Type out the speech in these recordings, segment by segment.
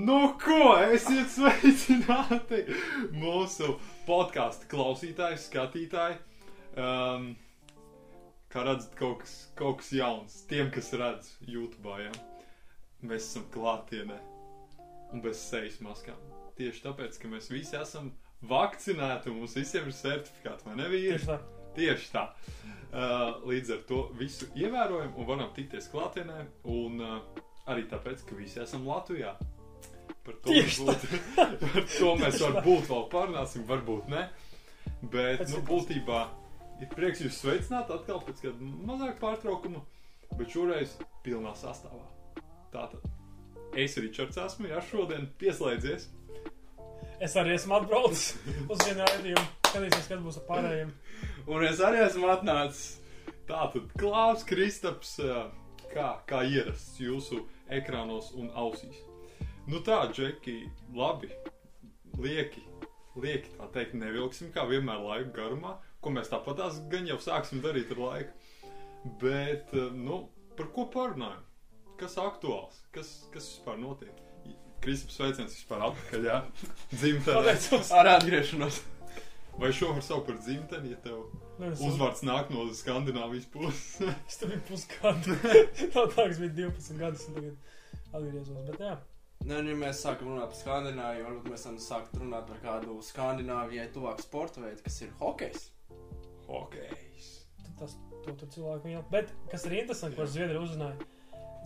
Nu, ko? Esiet sveicināti mūsu podkāstu klausītāji, skatītāji. Um, kā redzat, kaut kas, kaut kas jauns. Tiem, kas redz YouTube, ja? mēs esam klātienē un bez sejas maskām. Tieši tāpēc, ka mēs visi esam vakcinēti un mums visiem ir certifikāti, vai ne? Vīri? Tieši tā. Tieši tā. Uh, līdz ar to visu ievērojam un varam tikties klātienē. Un uh, arī tāpēc, ka visi esam Latvijā. Par to, varbūt, par to mēs varbūt vēl parunāsim, varbūt ne. Bet, nu, būtībā ir prieks jūs sveicināt atkal pēc kāda mazāka pārtraukuma, bet šoreiz pilnā sastāvā. Tātad es, Ričards, esmu, jā, šodien pieslēdzies. Es arī esmu atbraucis uz vienu raidījumu. Skatīsimies, kas būs ar pārējiem. Un es arī esmu atnācis. Tātad Klaus Kristaps, ā, kā, kā ierasts jūsu ekrānos un ausīs. Nu tā, Džeki, labi, lieki, lieki tā teikt, nevilksim kā vienmēr laika garumā, ko mēs tāpat gan jau sāksim darīt ar laiku. Bet, ā, nu, par ko parunājam? Kas aktuāls? Kas, kas vispār notiek? Kristaps sveiciens vispār atpakaļ, jā, dzimtenē. Ar atgriešanos. Vai šo var saukt par dzimteni, ja tev es uzvārds nāk no Skandināvijas puses? Es tur biju pusgadu. Tā tā, kas bija 12 gadus, un tagad atgriezos. Bet jā, Nē, nu, ja mēs sākam runāt par Skandināviju, varbūt mēs varam sākt runāt par kādu Skandināvijai tuvāku sporta veidu, kas ir hokejs. Hokejs. tad tas to tur cilvēku mīl. Bet kas ir interesanti, ko Zviedrija uzzināja?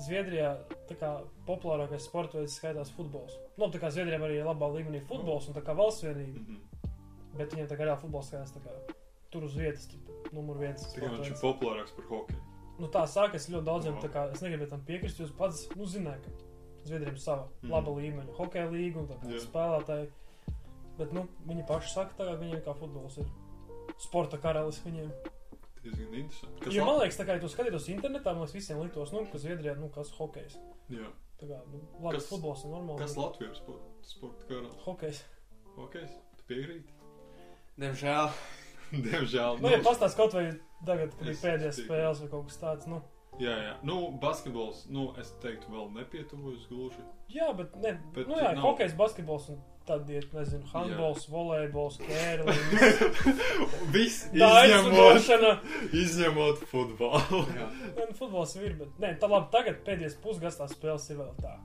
Zviedrijā tā kā populārākais sporta veids skaitās futbols. Nu, tā kā Zviedrijam arī ir labā līmenī futbols un tā kā valsts vienība. Mhm. Bet viņiem tā kā reāli futbols skaitās tā kā tur uz vietas, numur viens. Tikai viņš ir populārāks par hokeju. Nu, tā sākas ļoti daudziem. Jā. tā Kā, es negribu tam piekrist. Jūs pats nu, zināt, ka Zviedrijam ir sava mm. laba līmeņa hokeja līnija un tā kā Jā. spēlētāji. Bet nu, viņi paši saka, ka viņiem kā futbols ir sporta karalis. Viņiem. Jo, man liekas, tā kā ja tu skatītos internetā, man liekas, visiem liktos, nu, ka Zviedrijā nu, kas hokejs. Jā. Tā kā nu, labi, Kas- futbols ir normāli. Kas Latvijas sporta, sporta karā? Hokejs. Hokejs? Tu piekrīti? Diemžēl. Diemžēl. Nu, ja pastāst kaut vai tagad, kad Es ir pēdējās spēles vai kaut kas tāds. Nu, Jā, jā. Nu, basketbols, nu, es teiktu, vēl nepietuvojas gluži. jā, bet, ne, Bet nu, jā, nav- hokejs, basketbols un tad ir, nezinu, handbols, volejbols, kērlis. Viss izņemot, izņemot futbolu. Jā, nu, futbols ir, bet nē, tā labi, tagad pēdējais pusgads tās spēles ir vēl tā.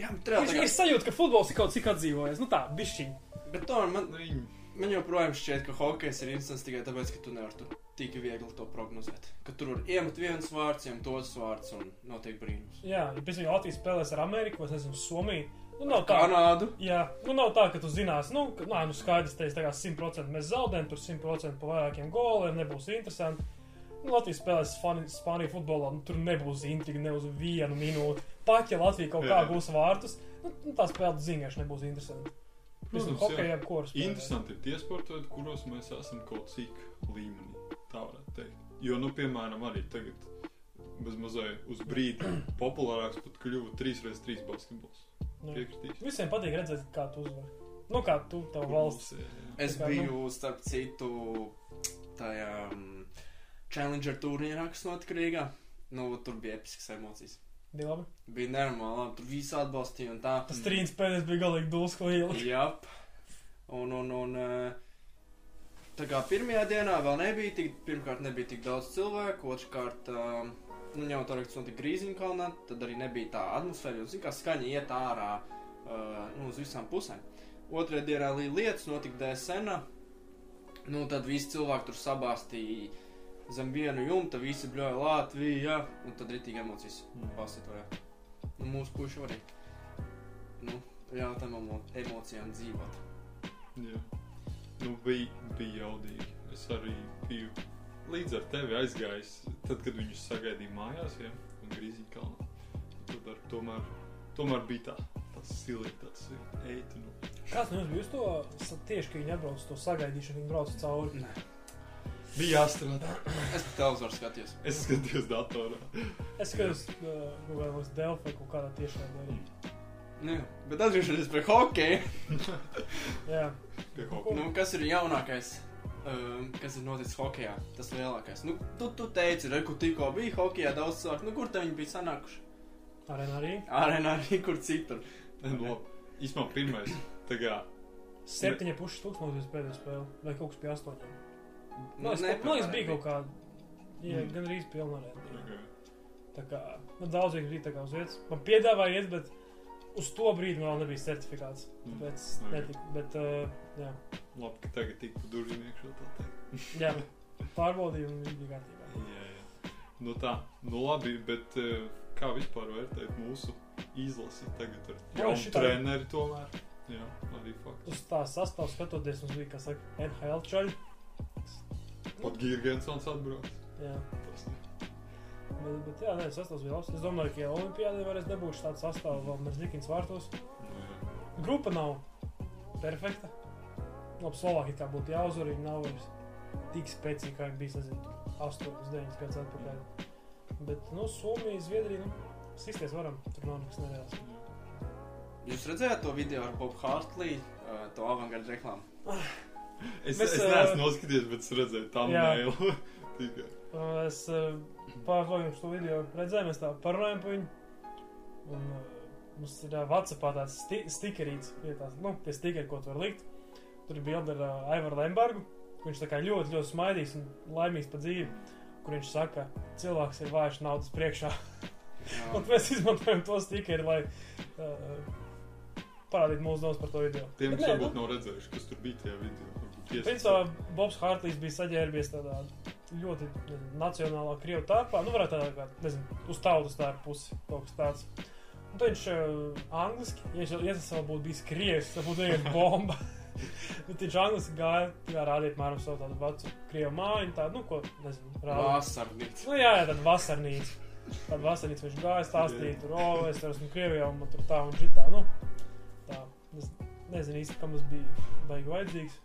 jā bet Ir, reāli. ir tā sajūta, ka futbols ir kaut cik atdzīvojies. Nu tā, bišķiņ. Bet tomēr man, Viņi- man joprojām šķiet, ka hokejs ir interesants tikai tāpēc, ka tu nevari tur tik viegli to prognozēt. Ka tur var iemet viens vārds, iemet otrs vārds un notiek brīnums. Jā, ja pēc tam Latvijas spēlēs ar Ameriku, es nezinu, Somiju. Nu, nav tā, Kanādu. jā, nu, nav tā, ka tu zinās, nu, ka, nā, nu skaidrs, teiks, tā kā 100% mēs zaudējam, tur 100% pa vairākiem goliem, nebūs interesanti. Nu, Latvijas spēlēs Spāni- Spāniju futbolā, nu, tur nebūs intriga ne uz vienu minūti. Pat ja Latvija kaut kā Jā. gūs vārtus, nu, tā spēle zinās, nebūs interesanti. Visam Protams, jā. hokejam, kuras. Interesanti ir tie sporta veidi, kuros mēs esam kaut cik līmenī. Tā varētu teikt. Jo, nu, piemēram, arī tagad bez mazai uz brīdi populārāks pat kļuva 3x3 basketbols. Piekritīs. Visiem patīk redzēt, kā tu uzvari. Nu, kā tu, tev valsts. Es Tā kā, nu- biju, starp citu, tajā um, Challenger turnīrā, kas notika Rīgā. Nu, tur bija episks emocijas. Bija labi. Bija nenormāli, labi, tur viss atbalstīja un tā. Tas trīns pēdējais bija galīgi ko ielikt. Jap. Un, un, un eh, tā kā pirmajā dienā vēl nebija tik, pirmkārt nebija tik daudz cilvēku, otrkārt, um, nu, jau tā, kas notika Grīziņkalnā, tad arī nebija tā atmosfēra, jo, zin kā, skaņa iet ārā uh, nu, uz visām pusēm. Otrajā dienā līdz lietas notika DSN, nu, tad visi cilvēki tur sabāstīja zem vienu jumta, visi bļoja Latviju, un tad ritīgi emocijas Mm. pasitoja. Nu, mūsu puiši arī. Nu, emo- emocijām dzīvot. Jā. Nu, bija, bija jaudīgi. Es arī biju līdz ar tevi aizgājis, tad, kad viņus sagaidīja mājās, ja Grīziņā kalnā. Tad ar, tomēr, tomēr bija tā, tāds stiliņš, tāds eitu. Nu. Kāds no jums bija uz to tieši, ka viņi atbrauc uz to sagaidīšanu, viņi brauc cauri? Nē. Bija jāstrādā. Es pat televizoru skatījos. Es skatījos datorā. Es skatos, uh, Google uz Delphi vai kaut kādā tiešā arī. Nu, jā. bet atgriežoties pie hokeja, Jā, Pie hokeja. nu, kas ir jaunākais? Um, kas ir noticis hokeja? Tas lielākais. Nu, tu, tu teici, re, kur tikko bija hokeja daudz cilvēku. Nu, kur te viņi bija sanākuši? arēnā arī. Arēnā arī kur citur. Nu, labi. Īsumā pirmais. Kā. Septiņi puši tūkstošus pēdējā spēlē, vai kaut kas pie astoņiem. Nu, Man liekas, man liekas, bija kaut kā. kā. Jā, Mm. gan arī pilnvarē. Okay. Tā kā, nu, daudz viņi bija tā kā uz vietas. Man piedāvāja iet, bet uz to brīdi man vēl nebija certifikāts. Mm. Tāpēc Ok. netika. Bet, uh, jā, Labi, ka tagad tik pa durvīm iekšā tā teikt. jā. pārbaudīju un bija kārtībā. Jā, jā. Nu tā, nu labi, bet eh, kā vispār vērtēt mūsu izlasi tagad ar jaunu šitā- treneri tomēr? Jā, arī fakts. Uz tā sastāvā skatoties, mums bija, kā saka, NHL čaļi. Pat Girgensons atbrauc. Jā, Tas ne. bet, bet jā, nē, sastāvs bija labs. Es domāju, ka ja Olimpijādē varēs dabūt šādu sastāvu vēl mēs Nikins vārtos. Jā. Grupa nav perfekta. No Slovākija kā būtu jāuzvar, viņi nav vairs tik spēcīgi, kā viņi bija, nezinu, 8, 9 gadus atpakaļ. Bet, nu, Somija, Zviedrija, nu, sistēs varam, tur nav nekas nereāls. Jūs redzējāt to video ar Bobu Hartlī, uh, to avangardu reklāmu? Es, Mēs, es neesmu noskatījies, bet es redzēju tam. Uh, Es pārklājot šo video, redzēju, mēs tā parunājam par viņu. Un uh, mums ir uh, WhatsAppā tāds sti stikerīts, vietās, nu, tie stikeri, ko tu vari likt. Tur bija bilde ar uh, Aivaru Lembergu. Viņš tā kā ļoti, ļoti smaidīgs un laimīgs pa dzīvi. Kur viņš saka, cilvēks ir vājš naudas priekšā. Un mēs izmantojam to stikeri, lai uh, parādītu mūsu domas par to video. Tiem, kas varbūt nav redzējuši, kas tur bija tajā video. Principā Bobs Hārtlīs bija saģērbies tādā ļoti nezinu, nacionālā krievu tārpā. Nu, varētu tādā kā, nezinu, uz tautas tārpa pusi kaut kas tāds. Un tad viņš uh, angliski, ja, viņš- ja tas vēl būtu bijis krievs, tad būtu vienkārši bomba. Bet viņš angliski gāja, kā rādīt mēram savu tādu vecu krievu māju, tādu, nu, ko, nezinu, rādīt. Vasarnīca. Nu, jā, jā, tāda vasarnīca. Tāda vasarnīca viņš gāja stāstīt, tur, o, es tur esmu Krievijā, un man tur tā un šitā, nu, tā. Es nezinu īsti, kam tas bija baigi vajadzīgs.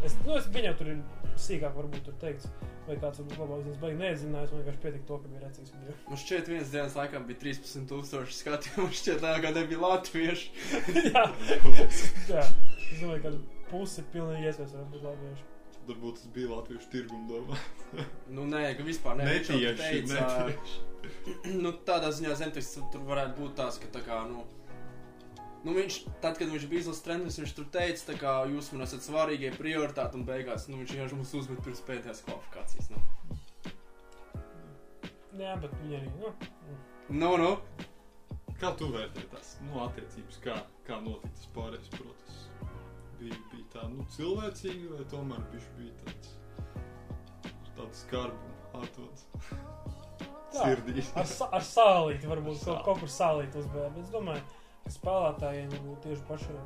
Es, nu, es viņam tur ir sīkāk varbūt tur teikts, vai kāds varbūt labāk zināms, baigi nezinājis, man vienkārši pietika to, ka bija recīgs video. Man šķiet, viens dienas laikā bija 13,000 skatījumu. Man šķiet, tā kā nebija latvieši. jā, jā, es domāju, ka pusi pilnīgi iespējams varētu būt latvieši. Varbūt tas bija latviešu tirguma domā. Nu, nē, ka vispār ne. Netieši, netieši. nu, tādā ziņā Zemtis tur varētu būt tās, ka tā kā, nu, nu viņš, tad, kad viņš bija izlases treneris, viņš tur teica, kā jūs man esat svarīgie prioritāti un beigās, nu, viņš vienkārši mūs uzmet pirms pēdējās kvalifikācijas, nu. Jā, bet viņi arī, nu, Nu, nu, Kā tu vērtē tās nu, attiecības, kā, kā notika tas pārējais process? Bija, bija tā nu, cilvēcīga, vai tomēr viņš bija tāds, tāds skarbs un atvads Tā. sirdīs? ar, ar sālīti varbūt kaut, kaut kur sālīti uzbērt, bet es domāju, ka spēlētājiem varbūt tieši pašiem.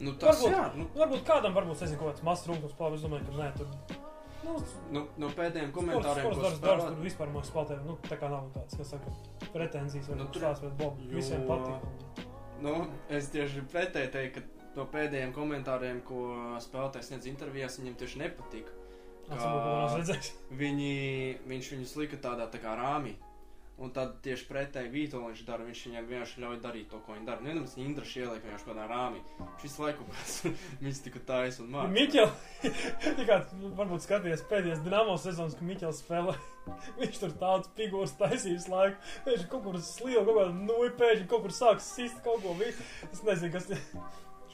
nu tas Varbūt- jā, nu, Varbūt kādam, varbūt, nezinu, kaut kāds mazs rūkums bet es domāju, ka nē, tur. Nu, nu, no pēdējiem komentāriem, ko darbs, spēlēt, tur vispār mums spēlē, nu, tā kā nav tāds, kas saka, pretenzijas vai Nu, tur- tās, bet Bob, jo- visiem patīk. Nu, es tieši pretēji teiktu, ka no pēdējiem komentāriem, ko spēlētājs sniedz intervijās, viņiem tieši nepatika. Redzēs. Viņi, viņš viņus lika tādā tā kā rāmī. Un tad tieši pretēji Vitoļņš dara, viņš viņam vienkārši ļauj darīt to, ko viņi dara. Nevienam tas Indraši ieliek vienkārši kādā rāmī. Visu laiku pēc viņas tika taisa un māca. Miķel, tikā varbūt skaties pēdējās Dinamo sezonas, ka Miķels spēlē. Viņš tur tāds figūrs taisīs laiku. Viņš kaut kur slīd, kaut kādā nuļu pēkšņi, kaut kur sāks sist kaut ko. Es nezinu, kas.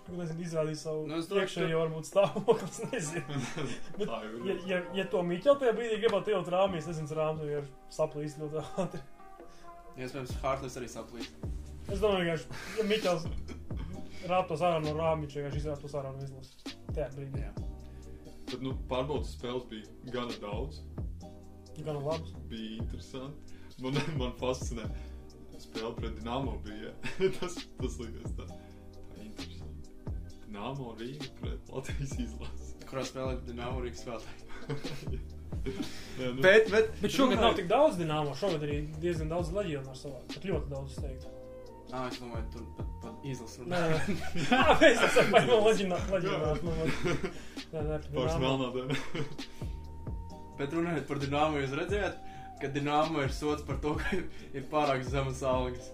Ko nezinu, izrādīja savu Nu, es iekšējo varbūt stāvokli. Es nezinu. Bet, Ja, ir. ja, ja to Miķel tajā brīdī gribētu ielikt rāmī, es nezinu, rāmī jau saplīst ļoti ātri. Iespējams, Hartlīs arī saplīst. Es domāju, ka, ja Miķels rāptos ārā no rāmī, viņš vienkārši izrāptos ārā no izlases. Tajā brīdī. Jā. Bet, nu, pārbaudas spēles bija gana daudz. Gan labs. Bija interesanti. Man, man fascinē. Spēle pret Dienāmo bija. tas, tas likās tā. Dienāmo Rīga pret Latvijas izlasi. Kurā spēlē Dienāmo Rīgas spēlētāji. Nē, nu, Bet, bet, Bet šogad nav tik daudz dināmo, šogad arī diezgan daudz leģionāru savā. Pat ļoti daudz, es teiktu. Ā, es domāju, tur pat, pat izlasu Nē, runā. nē. Jā, mēs esam vai no leģionāru, leģionāru. Pāris Dinamo. melnā diena. Bet runājot par Dienāmo, jūs redzējāt, ka Dienāmo ir sots par to, ka ir pārāk zemas algas.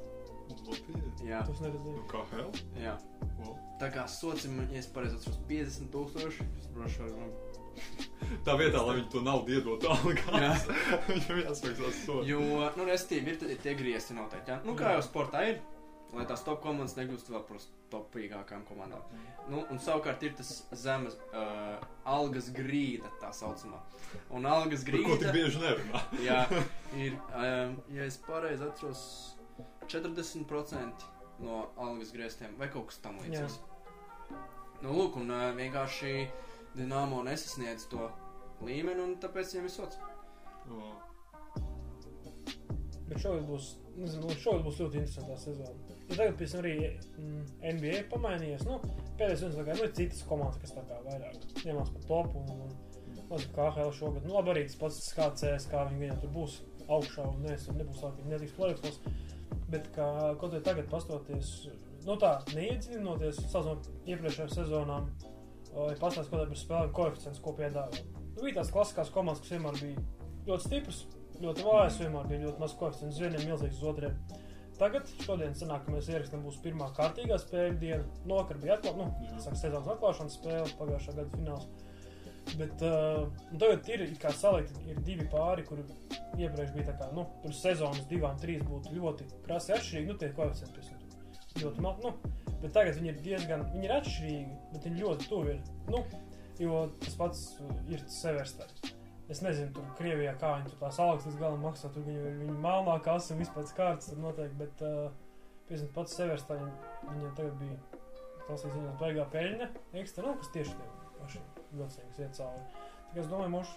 Latvijas. Jā, Tas neredzēju. Nu, kā hell? jā. Wow. Tā kā ir, ja es pareizi atceros, 50 tūkstoši. Es droši vien Tā vietā, lai viņi to naudu iedot algā, viņam jāsmaksās sodu. Jo, nu, restīvi ir, ir tie griezti noteikti. Jā. Nu, kā jau sportā ir. lai tās top komandas nekļūst vēl par topīgākām komandām. Nu, un savukārt ir tas zemes uh, algas grīda, tā saucamā. Un algas Par ko tik grīda, bieži nerunā? jā, ir, um, ja es pareizi atceros, 40% no algas grieztiem vai kaut kas tam līdzīgs. Nu, lūk, un vienkārši Dienāmo nesasniedz to līmeni, un tāpēc viņiem ir sots. O, Bet šogad būs, nezinu, šogad būs ļoti interesanta sezona. Ja tagad, piemēram, arī mm, NBA ir pamainījies. Nu, pēdējais viens, kā, nu, ir citas komandas, kas tā kā vairāk ņemās par topu. Un, un, mazliet kā HL šogad. Nu, labi, arī tas pats SKCS, kā viņi viņam tur būs augšā un nes, un nebūs tā, ka netiks plēkos. Bet, kā, kaut vai tagad pastoties, nu tā, neiedziļinoties savām iepriekšējām sezonām, vai pastāstīt kaut kādā par spēlēm koeficients, ko piedāvā. Nu, bija tās klasiskās komandas, kas vienmēr bija ļoti stipras, ļoti vājas, vienmēr bija ļoti maz koeficients, vieniem milzīgs, uz otriem. Tagad, šodien, sanāk, ka mēs ierakstām, būs pirmā kārtīgā spēļu diena. Novakar bija atklāta, nu, Jā. saka, sezonas atklāšanas spēle, pagājušā gada fināls. Bet uh, tagad ir it kā salikt, ir divi pāri, kuri iepriekš bija tā kā, nu, tur sezonas divām, trīs būtu ļoti krasi atšķirīgi, nu, tie koeficienti, piemēram, ļoti maz, nu, bet tagad viņi ir diezgan, viņi ir atšķirīgi, bet viņi ļoti tuvi ir, nu, jo tas pats ir severstē. Es nezinu, tur Krievijā kā viņi tur tās algas līdz galam maksā, tur viņi ir viņa melnā kasa un vispār kārtas tur noteikti, bet, uh, piemēram, pats severstē, viņiem tagad bija tas ir ziņā baigā peļņa, ekstra, nu, kas tieši tie paši vilcieni iet cauri. Tā kā es domāju, mums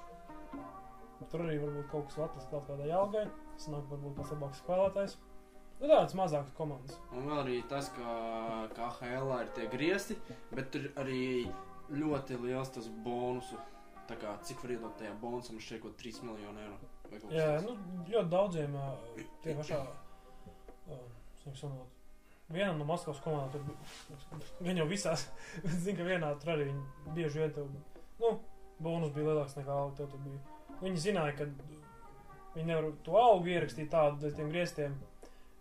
tur arī varbūt kaut kas atrast klāt kādai algai, sanāk varbūt pats labāks spēlētājs. Nu, tāds mazāks komandas. Un vēl arī tas, ka KHL ir tie griezti, bet tur arī ļoti liels tas bonusu. Tā kā cik var iedot tajā bonusam, šeit kaut 3 miljonu eiro. kas Jā, nu, ļoti daudziem tie pašā, ā, saka, sanot, vienam no Maskavas komandām tur gan jau visās, bet zinu, ka vienā tur arī viņi bieži vien tev, nu, bonus bija lielāks nekā tev tur bija. Viņi zināja, ka viņi nevar to algu ierakstīt tādu bez tiem griestiem,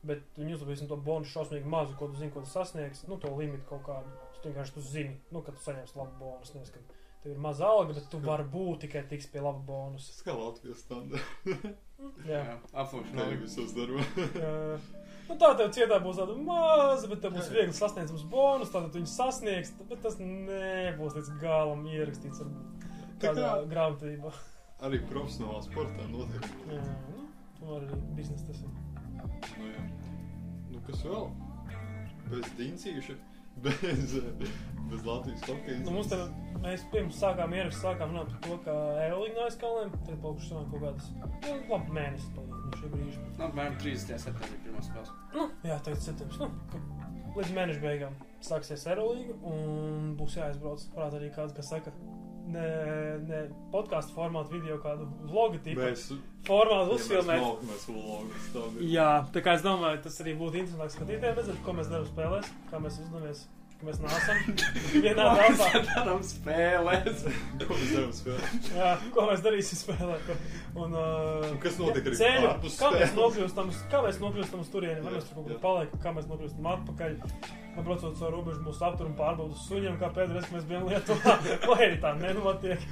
bet viņi uzlabīs to bonusu šausmīgi mazu, ko tu zini, ko tu sasniegs, nu, to limitu kaut kādu. Tu vienkārši tu zini, nu, ka tu saņemsi labu bonusu, nevis, ka tev ir maza alga, bet tu vari būt tikai tiks pie laba bonusa. Tas kā Latvijas standarts. Jā. Jau visos darbos. Nu, tā tev cietā būs tāda maza, bet tev būs viegli sasniedzams bonus. Tad tu viņu sasniegs, bet tas nebūs līdz galam ierakstīts ar Tā kādā kā- grāmatvedībā. Arī profesionālā sportā noteikti. Jā, nu, tu arī biznesa tas ir. Nu, jā. nu, kas vēl? Bez dincīša, bez, bez Latvijas hokeja. Nu, mums te, mēs pirms sākām ierakstīt, sākām runāt par to, ka Eirolīga nav aizkalnēm. Tad palikuši sanāk kaut kādas, nu, labi mēnesis paliek no šī brīža. Nu, apmēram 30. septembrī pirmā spēles. Nu, jā, tagad septembris. Nu, līdz mēneša beigām sāksies Eirolīga un būs jāizbrauc. Varētu arī kāds, kas saka, ne, ne podkāstu formātu video, kādu vlogu tipu Mēs, tad ir. Jā, tā kā es domāju, tas arī būtu interesanti skatītājiem redzēt, ko mēs darām spēlēs, kā mēs uzņemamies, ka mēs nāsam vienā telpā. darām spēlēs. Ko mēs darām spēlēt? Jā, ko mēs darīsim spēlē. Un, uh, Un kas notiek arī ceļu, kā mēs spēles? nokļūstam, kā mēs nokļūstam uz turieni, vai mēs tur kaut kur paliekam, kā mēs nokļūstam atpakaļ. Braucot caur robežu mūsu aptur un pārbaudu suņiem, kā pēdējais, kad mēs bijām Lietuvā, vai arī tā nenotiek.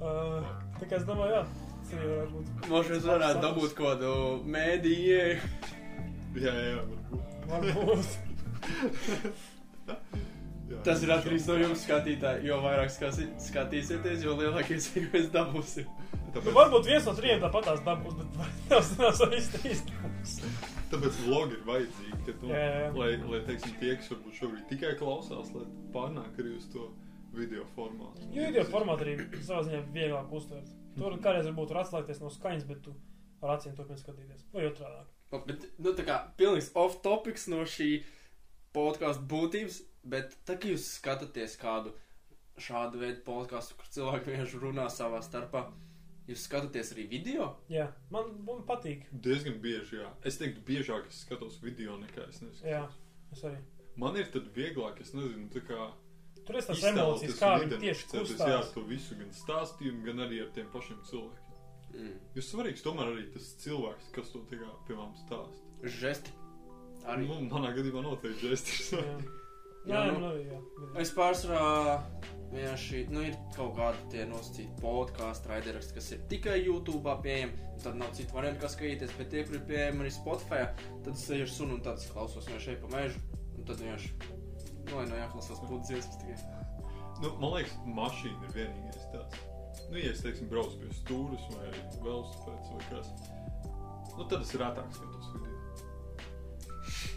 Uh, tā kā es domāju, jā, tas arī varētu būt. Možda mēs varētu dabūt kaut kādu mēdīju. Jā, jā, varbūt. Varbūt. Jā, Tas ir atkarīgs no jums, skatītāji. Jo vairāk skasi, skatīsieties, jo lielākie iespējas mēs dabūsim. Nu, Tāpēc, varbūt viens no trijiem tāpat tās dabūs, bet tas nav īstenības. tāpēc vlogi ir vajadzīgi, ka, nu, Jā, jā, lai, lai, teiksim, tie, kas varbūt šobrīd tikai klausās, lai pārnāk arī uz to video formātu. Jo video formāti arī savā ziņā vieglāk uztvert. Tur kādreiz varbūt var atslēgties no skaņas, bet tu ar acīm turpini skatīties. Vai otrādi. Bet, nu, tā kā pilnīgs off topics no šī podkāstu būtības, bet tā kā jūs skatāties kādu šādu veidu podkāstu, kur cilvēki vienkārši runā savā starpā, jūs skatāties arī video? Jā, man, man patīk. Diezgan bieži, jā. Es teiktu, biežāk es skatos video nekā es neskatos. Jā, es arī. Man ir tad vieglāk, es nezinu, tā kā Tur ir tas iztēloties emocijas, kā viņi tieši identificēties, Jā, kustās. to visu, gan stāstījumu, gan arī ar tiem pašiem cilvēkiem. Mm. Jo svarīgs tomēr arī tas cilvēks, kas to, tā kā, piemēram, stāsta. Žesti. Arī. Nu, manā gadījumā noteikti žesti ir Jā, svarīgi. Jā, Jā, nu, nu, jā. jā. Es pārsvarā vienkārši, nu, ir kaut kādi tie nosacīti podkāstu raidieraksti, kas ir tikai YouTube pieejami. un Tad nav citu variantu, kā skatīties, bet tie, kur ir pieejami arī Spotify, tad es eju ar sunu un tad es klausos vienkārši šeit pa mežu. Un tad vienkārši, nu, lai nav jāklausās dziesmas tikai. Nu, man liekas, mašīna ir vienīgais tāds. Nu, ja es teiksim, braucu pie stūres vai velosipēds vai kas, nu, tad es retāk skatos.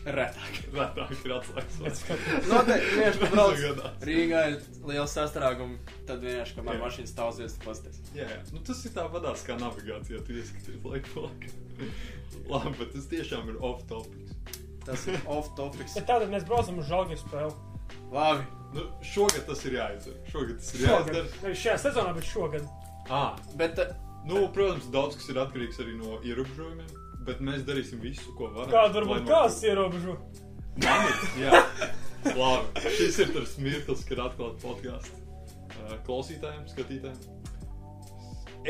Retāk. Retāk ir atslēgas. Noteikti, vienkārši brauc. Rīgā ir liels sastrēgums, tad vienkārši, kamēr Jā. mašīna stāvsies, tas pasties. Jā, jā. Nu, tas ir tāpatās kā navigācijā, tu ieskaties laiku pa laikam. Labi, bet tas tiešām ir off topics. Tas ir off topics. Bet tātad mēs braucam uz žāģi spēli. Labi. Nu, šogad tas ir jāizdara. Šogad tas ir Šogad. jāizdara. Nevis šajā sezonā, bet šogad. Ah, Bet uh, nu, protams, daudz kas ir atkarīgs arī no ierobežojumiem. Bet mēs darīsim visu, ko varam. Kāda varbūt kāds ierobežo? Mani? Jā, labi. Šis ir tas mirklis, kad atklāt podkāstu uh, klausītājiem, skatītājiem.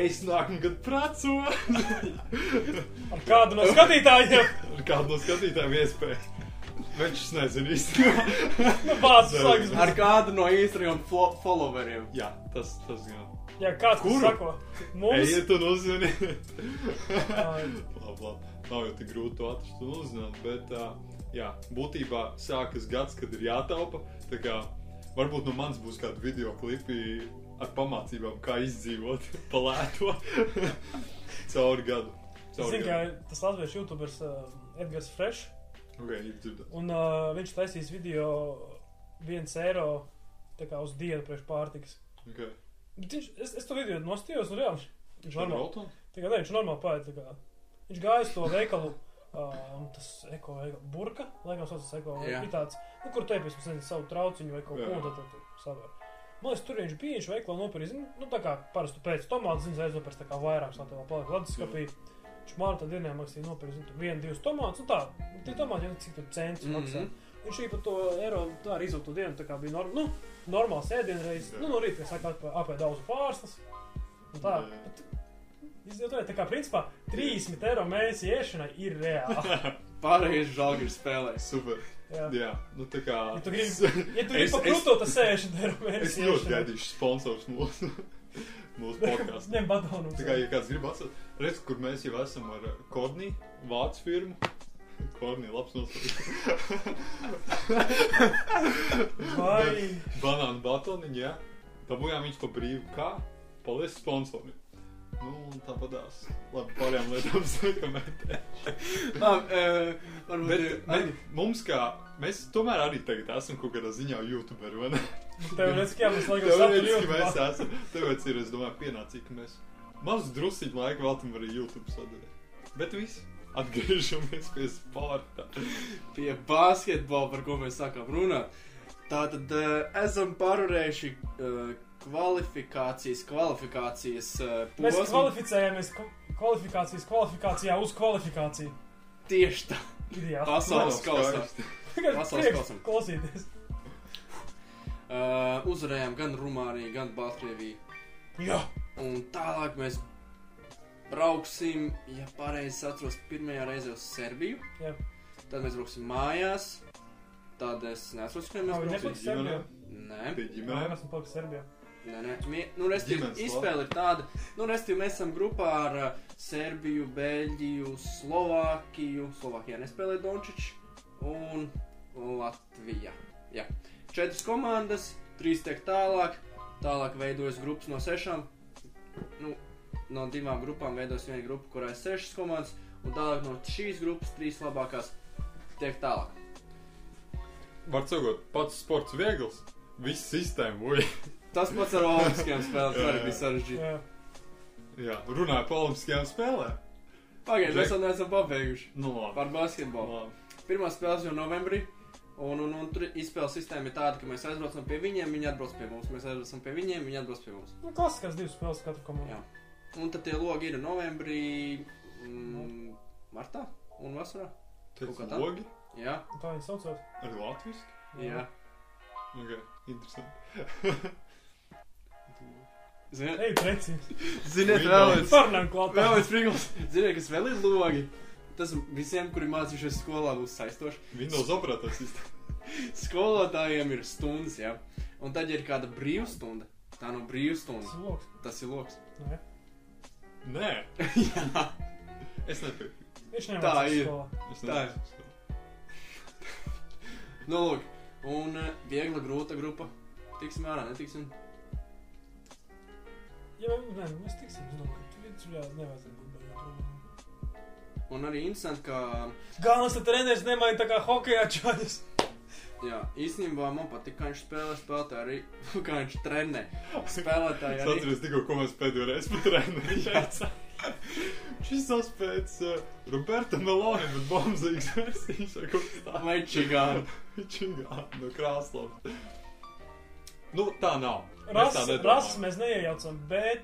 Es nākamā gada pracoju Ar kādu no skatītājiem? ar kādu no skatītājiem iespēju. Viņš es nezinu īstenībā. Nu, sākas. ar kādu no Instagram flo- followeriem. Jā, tas, tas gan. Jā, kāds Kuru? Sako? Mums. Ejiet un uzziniet. Ā, labi, labi. Nav jau tik grūti to atrast un uzzināt, bet uh, jā, būtībā sākas gads, kad ir jātaupa. Tā kā varbūt no manis būs kādi video klipi ar pamācībām, kā izdzīvot pa lēto cauri gadu. Cauri zinu, ka gadu. tas latviešu youtuberis uh, Edgars Fresh, Ok, ir dzirdēts. un uh, viņš taisīs video viens eiro tā kā uz dienu priekš pārtikas. Okay. Viņš, es, es to video nostījos, un reāli viņš normāli. Tā kā ne, viņš normāli paiet, tā. Viņš gāja uz to veikalu, um, tas eko veikalu, burka, laikam saucas eko, vai tāds, nu, kur teipies, mums savu trauciņu vai kaut ko, tur savar. Man liekas, tur viņš bija, viņš veikalā nopirka, nu, tā kā parastu pēc tomātu, zinu, aiznopirks tā kā vairāks, tā vēl paliek leduskapī. Viņš man tā dienā maksīja nopirkt, zinu, vienu, divus tomātus, un tā, un tie tomāti cik tur centus Mhm. maksā. Viņš arī par to eiro, tā arī to dienu, tā kā bija norm, nu, normāls ēdienreiz, nu, no rīta, es saku, apēd daudz pārslas, tā. Bet, Izjūtojiet, tā kā principā 30 eiro mēnesī iešanai ir reāli. Pārējais žāgi ir spēlējis. Super. Jā. Jā, nu tā kā. Ja tu gribi, ja tu gribi Es- pa es- krūto, tad 60 eiro Es mēnesī. ļoti gaidīšu sponsors mūsu, mūsu podkāstu. Ņem badonu. Tā kā, ja kāds grib atcerēt, redz, kur mēs jau esam ar Korniju, vācu firmu. Kornija, labs nosaukums. Vai. Banāna batoniņa, jā. Dabūjām viņus pa brīvu. Kā? Paldies sponsorim. Nu, tāpatās. Labi, pārējām lietām sakamētē. Labi, Bet, bet mums kā, mēs tomēr arī tagad esam kaut kādā ziņā youtuberi, vai ne? Teorētiski, jā, mēs laikam Teorētiski saprotam, mēs esam. Tāpēc ir, es domāju, pienācīgi, ka mēs mazu drusiņu laiku veltam arī YouTube sadaļai. Bet viss. Atgriežamies pie sporta. pie basketbola, par ko mēs sākām runāt. Tātad uh, esam pārvarējuši uh, kvalifikācijas, kvalifikācijas uh, Mēs posmu. kvalificējamies kva- kvalifikācijas kvalifikācijā uz kvalifikāciju. Tieši tā. Ideāli. Pasaules kausā. pasaules prieks kausam. Klausīties. Uh, uzvarējām gan Rumāniju, gan Baltkrieviju. Jā. Un tālāk mēs brauksim, ja pareizi atceros, pirmajā reizē uz Serbiju. Jā. Tad mēs brauksim mājās. Tad es nesaprotu, ka mēs brauksim. Serbijā. Nē, Pie Nē, ģimenēm. esmu palicis Serbijā. nē, nē. Mie, nu, restīvi, Ģimenes izspēle ir tāda, nu, restīvi, mēs esam grupā ar uh, Serbiju, Beļģiju, Slovākiju. Slovākijā nespēlē Dončičs un Latvija. Jā. Četras komandas, trīs tiek tālāk. Tālāk veidojas grupas no sešām. Nu, no divām grupām veidojas viena grupa, kurā ir sešas komandas. Un tālāk no šīs grupas trīs labākās tiek tālāk. Var sakot, pats sports viegls. Viss sistēma, uj. Tas pats ar Olimpiskajām spēlēm Jā, arī bija sarežģīti. Jā. Jā, runāja par olimpiskajām spēlēm. Pagaidiet, mēs vēl neesam pabeiguši Nu, labi. par basketbolu. labi. Pirmā spēle jau novembrī. Un, un, un tur izspēles sistēma ir tāda, ka mēs aizbraucam pie viņiem, viņi atbrauc pie mums. Mēs aizbraucam pie viņiem, viņi atbrauc pie mums. Nu, klasiskās divas spēles katru komandu. Jā. Un tad tie logi ir novembrī, mm, martā un vasarā. Kaut kā tā. logi Jā, Tā viņi saucās. arī latviski. jā. Ok, interesanti. Ziniet, Ej, precīzi. ziniet vēl viens, Parunājam klāt. vēl viens prigls. Ziniet, kas vēl ir logi? Tas visiem, kuri mācījušies skolā, būs saistoši. Windows operators sistēma. Skolotājiem ir stundas, jā. Un tad, ja ir kāda brīvstunda, tā nav brīvstunda, Tas ir loks. tas ir loks. Nē. Nē, Jā, es nepiekrītu. Viņš Tā nemācās ir. skolā. Es Tā ir. nepiekrītu. nu, lūk, un eh, viegla, grūta grupa. Tiksim ārā, netiksim. Jā, nē, mēs tiksim. Es domāju, ka tur tur jā, nevajadzētu būt baigā problēma. Un arī interesanti, ka, Galvenais, ka treneris nemaina tā kā hokejā čaļus. Jā, īstenībā man patīk, kā viņš spēlē, spēlētāji arī, kā viņš trenē. Spēlētāji Es arī. atceros tikko, ko mēs pēdējo reizi pat trenējām. Šis tas pēc uh, Roberta Meloni, bet bombzīgs versijas kas tāds. Vai čigāni. Čigā, no Krāslavas. Nu, tā nav. Mēs Rases, tā rases mēs neiejaucam, bet.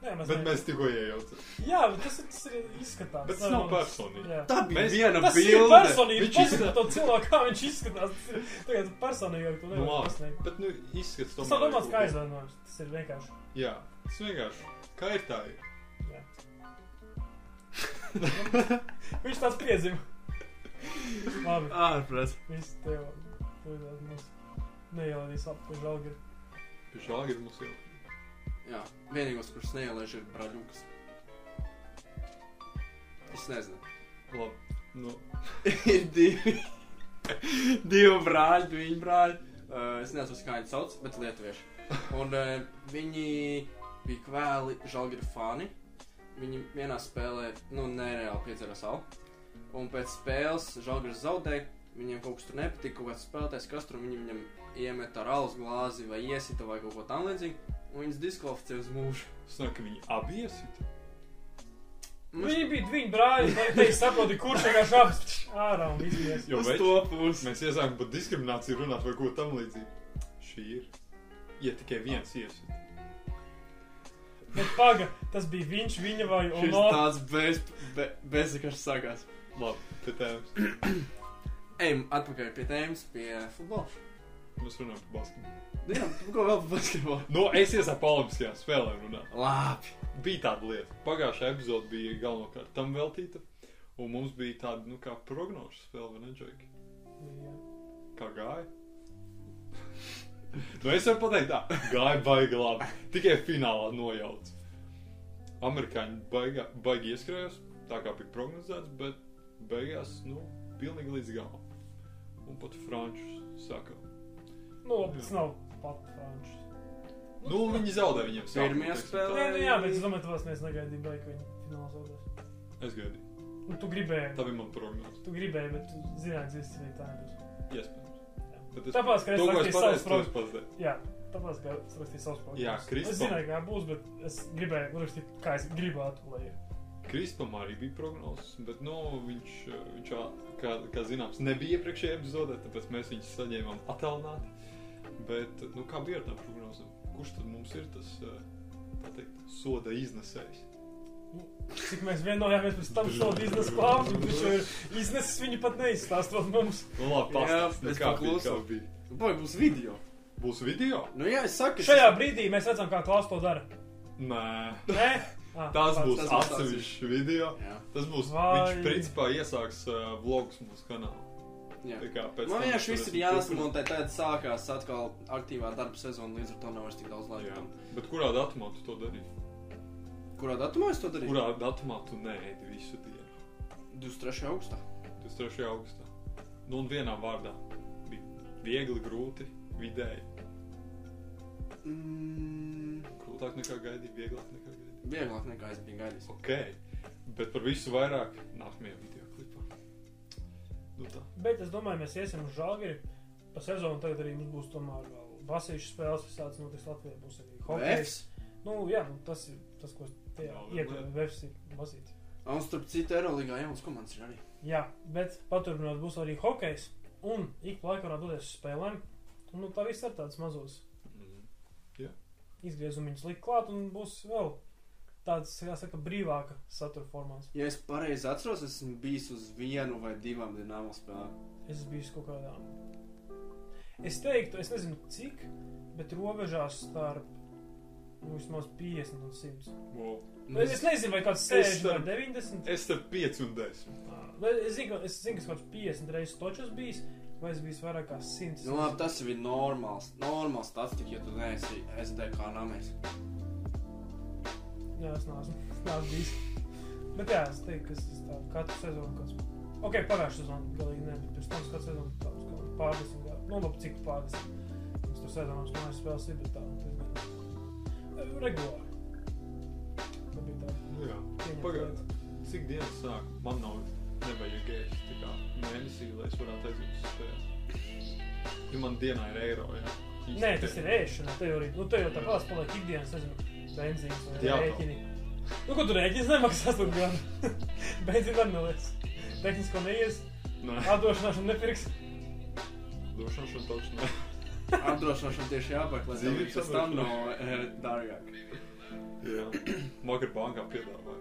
Nē, mēs Bet ne- mēs tikko iejaucam. Jā, bet tas, ir- tas ir izskatās. Bet tas nav personīgi. Jā. Tā bija Mēs- viena Tas ir bilde. personīgi. Viņš Viņš izskatās izskatās- to cilvēku, kā viņš izskatās. Tas ir tagad personīgi, to Nu, nevar labi. pasniegt. Bet, nu, izskats Tas tomēr. nav domāts ir kā aizvainojums. Tas ir vienkārši. Jā, tas vienkārši. Kā ir tā? Ir? Jā. viņš tāds piedzima. Labi, Ārprāt. viss tev. Neielādīs apakaļ žalgiri. Pie ir mums jau. Jā, vienīgos, kurš neielaiž, ir braļukas. Es nezinu. Labi. Nu, ir divi. divi brāļi, divi brāļi. Uh, es nezinu, kā viņi sauc, bet lietuvieši. Un uh, viņi bija kvēli žalgiri fani. Viņi vienā spēlē, nu, nereāli piedzēra salu. Un pēc spēles žalgiris zaudēja. Viņiem kaut kas tur nepatika, kaut kāds spēlētājs, kas tur viņam iemet ar alus glāzi vai iesita vai kaut ko tam līdzīgu. Un viņas diskvalificēja uz mūžu. es domāju, ka viņi abi iesit. Viņi bija divi brāļi. Vai te saproti, kurš vienkārši apspēlēs ārā un izlies? Jo Uz to pusi. Mēs iesākām par diskrimināciju runāt vai ko tam līdzīgu. Šī ir. Ja tikai viens iesit. Bet paga, tas bija viņš, viņa vai Šis Ono. tāds bez, be, bezsakašs sākās. Labi, pie tēmas. Ejam atpakaļ pie tēmas, pie futbola. Mēs runājam par basketbolu. Jā, tu ko vēl par basketbolu? Nu, es iesāku olimpiskajām spēlēm runāt. Labi. Bija tāda lieta. Pagājušā epizode bija galvenokārt tam veltīta. Un mums bija tāda, nu, kā prognožu spēle, vai ne, Džeki? Jā. Kā gāja? nu, es varu pateikt, tā gāja baigi labi. Tikai finālā nojauts. Amerikāņi baigā, baigi ieskrējās, tā kā bija prognozēts, bet beigās, nu, pilnīgi līdz galam. Un pat frančus saka. Nu, labi, tas nav pat frančs. Nu, viņi zaudēja viņiem Pirmajā teiksim spēlē? Nē, nu jā, bet es domāju, ka tas neviens negaidīja, beig, ka viņi finālā zaudēs. Es gaidīju. Nu, tu gribēji, Tā bija mana prognoze. tu gribēji, bet tu zināji, ka tas tā nebūs. Iespējams. Jā. Bet es, Tāpēc, ka es es rakstīju savus es prognozus. Jā, tāpēc, ka es rakstīju savus prognozes. Jā, Kristofam. Es zināju, kā būs, bet es gribēju rakstīt, kā es gribētu, lai ir. Kristupam arī bija prognozes, bet nu, viņš, viņš kā, kā zināms, nebija iepriekšējā epizodē, tāpēc mēs viņus saņēmām attālināti. Bet, nu, kā bija ar tām prognozēm? Kurš tad mums ir tas eh, tā teikt, soda iznesējs? Cik mēs vienojāmies pēc tam šo biznesa klāstu, viņš jau ir iznesis viņu pat neizstāstot mums. Nu, labi, Jā, pastāst, nu, es kā bija, kā bija. Boy, būs video. Būs video? Nu jā, es saku, Šajā brīdī mēs redzam, kā klāsts to dara. Nē. Nē? Ah, Tas pats. būs atsevišķs video. Jā, Tas būs, Vai- viņš principā iesāks uh, vlogus mūsu kanālā. Man vienkārši viss ir varēsim jāsamontē, tad sākās atkal aktīvā darba sezona, līdz ar to nav vairs tik daudz laika. Jā. Bet kurā datumā tu to darīji? Kurā datumā es to darīju? Kurā datumā tu neēdi visu dienu? 23. augustā. 23. augustā. Nu, un vienā vārdā bija viegli, grūti, vidēji. Mm, Grūtāk nekā gaidīja, vieglāk nekā gaidīja. vieglāk nekā es biju gaidījis. Ok, bet par visu vairāk nākamajā video tā. Bet es domāju, mēs iesim uz žāgeri. Pa sezonu tagad arī mums būs tomēr vēl basīšu spēles, visāds notiks Latvijā. Būs arī hokejs. Nu, jā, nu, tas ir tas, ko es tajā lieta. Vefs ir basīts. Un starp citu, Eirolandā jaunas komandas ir arī. Jā, bet paturpinot būs arī hokejs. Un ik pa laikam varētu doties uz spēlēm. Un, nu, tā viss ir tāds mazos Mm. izgriezumiņus likt klāt un būs vēl tāds, kā saka, brīvāka satura formāts. Ja es pareizi atceros, esmu bijis uz vienu vai divām dīnāmo spēlēm. Es esmu bijis kaut kādā. Es teiktu, es nezinu cik, bet robežās starp nu, vismaz 50 un 100. Wow. Nu, Es, es nezinu, vai kāds Es 60 vai starp- 90. Es starp 5 un 10. Ā, bet Es zinu, ka- es zinu, ka kaut kāds 50 reizes točs bijis, vai es biju vairāk kā 100. Nu, labi, tas ir normāls, normāls statistika, ja tu neesi SDK namēs. Jā, es neesmu, es neesmu bijis. Bet jā, es teiktu, ka es tā katru sezonu kāds. Ok, pagājušā sezona galīgi ne, bet pirms tam katru sezonu tāds kā pārdesmit gadu. Nu, labi, cik pārdesmit. Es tur sezonos mājas spēles ir, bet tā, diezgan regulāri. Tā bija tā. Nu jā. lieta. Cik dienas sāk? Man nav nevajag ēst tā kā mēnesī, lai es varētu aiziet uz spēli. Jo man dienā ir eiro, jā. Īsti Nē, tas ir ēšana. Te jau arī, nu, te jau tā paliek paliek ikdienas, nezinu, benzīns vai Jā, rēķini. Nu, ko tu rēķins nemaksās tur gan? Benzīna arī neliec. Tehnisko neies, Nē, atdošanāšanu nepirks. došanas taču nē. Apdrošināšana tieši tev Dzīvības tas tam nav e, dārgāk. Jā. Vakar bankā piedāvāja.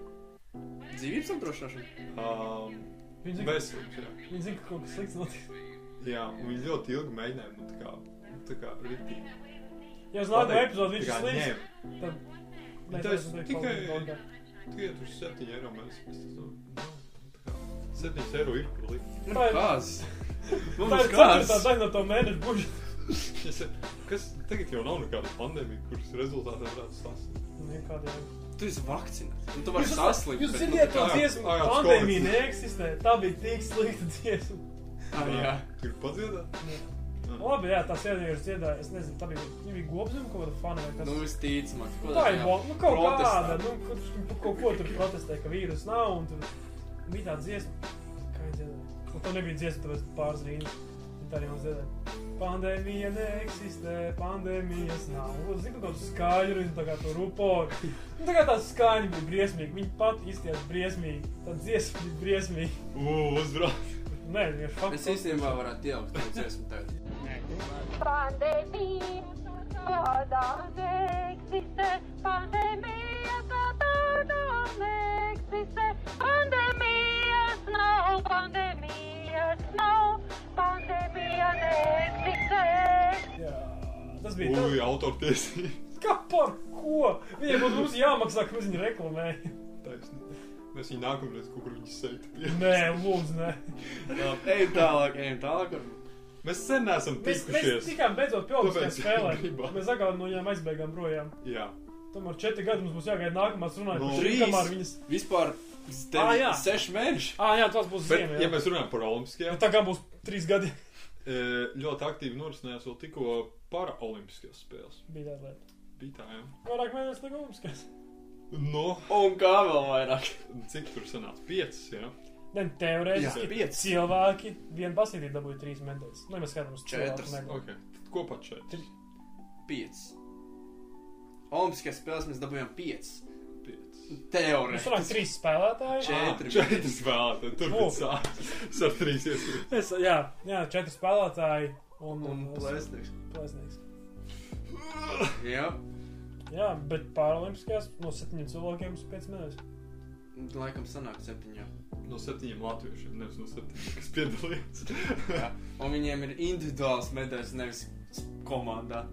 Dzīvības apdrošināšana? Um, Viņi zina, jā. viņi zina, ka kaut kas slikts notiks. Jā, un viņi ļoti ilgi mēģināja, nu tā kā, tā kā ritīgi. Ja uz nākamo epizodu viņš ir slikts, tad Teikt tikai- paldies dārgāk. Tikai tur 7 eiro tas nu, nu, tā kā 7 eiro ir kur likt. Nu, Tā ir- kāds? Tā Mums ir kāds? no to mēneša budžeta. Kas tagad jau nav nekāda pandēmija, kuras rezultātā varētu sasniegt? Nekādiem. Tu esi vakcinēts. Tu vari saslimt. Jūs bet, nu, ā, jā, pandēmija neeksistē. Tā bija tik slikta dziesma. Ah, jā. Tur padziedāt? Labi, jā, tās iediegas dziedāja. Es nezinu, tā bija, viņa bija gobzima kaut kāda fana vai kas. Nu, visticamāk. Nu, tā ir bo- nu, kaut Protestā. kāda, nu, kurš par kaut ko tur protestē, ka vīrus nav, un tur bija tā dziesma, kā viņa dziedāja. Un to nebija dziesma, tāpēc pāris rīnas. Tā arī mums dziedāja. Pandēmija neeksistē, pandēmijas nav. Zinu, kaut kāds skaļi, un tā kā to ruporu. Nu, tā kā tā skaņa bija briesmīga, viņa pat izties briesmīgi. Tā dziesma bija briesmīga. Uzbrauc! Nē, vienkārši fakts. Es īstenībā varētu ielikt to dziesmu tagad. Pandēmija, kādā neeksistē, pandēmija, kā tāda neeksistē, pandēmijas nav, pandēmijas nav, pandēmija neeksistē. Jā, tas bija tas. Ui, autortiesības. Kā par ko? Viņiem būtu mums jāmaksā, ka mēs viņu reklamējam. Taisnība. Mēs viņu nākamreiz kaut kur seitu pie. Nē, lūdzu, nē. Ejam tālāk, ejam tālāk. Mēs sen neesam Mēs, mēs tikušies. tikām beidzot pie Olimpiskajām Tāpēc spēlēm. Mēs agā no viņām aizbēgām projām. Jā. Tomēr četri gadi mums būs jāgaida nākamās runājot Nu, par šīm, trīs. kamēr viņas... Vispār Ā, jā. seši mēneši. Ā, jā, tas būs Bet, ziema, ja mēs runājam par olimpiskajām, Tā kā būs trīs gadi. e, ļoti aktīvi norisinājās vēl tikko paraolimpiskajās spēles. Bija tāda lieta. Bija tā, jā. Vairāk mēnešus nekā Olimpiskās. No, Un kā vēl vairāk? cik tur sanāca? Piecas, jā. Ne, teorētiski cilvēki vien pasītī dabūja trīs medaļas. Nu, ja mēs skatāmies uz Četras. cilvēku medaļu. Ok. Kopā četras. Pieci. Olimpiskajās spēlēs mēs dabūjām pieci. Piecas. Mums sanāk Teorētiski. trīs spēlētāji. Četri. Ah, Četras spēlētāji. Tur bija sācis. Es ar trīs. Es, jā, jā, četri spēlētāji un, Un plēsnieks. plēsnieks. Jā. Jā, bet Paralimpiskajās no septiņiem cilvēkiem uz piecas medaļas. Laikam sanāk septiņā. No septiņiem latviešiem, nevis no septiņiem, kas piedalījās. Jā. Un viņiem ir individuāls medaļas, nevis komandā.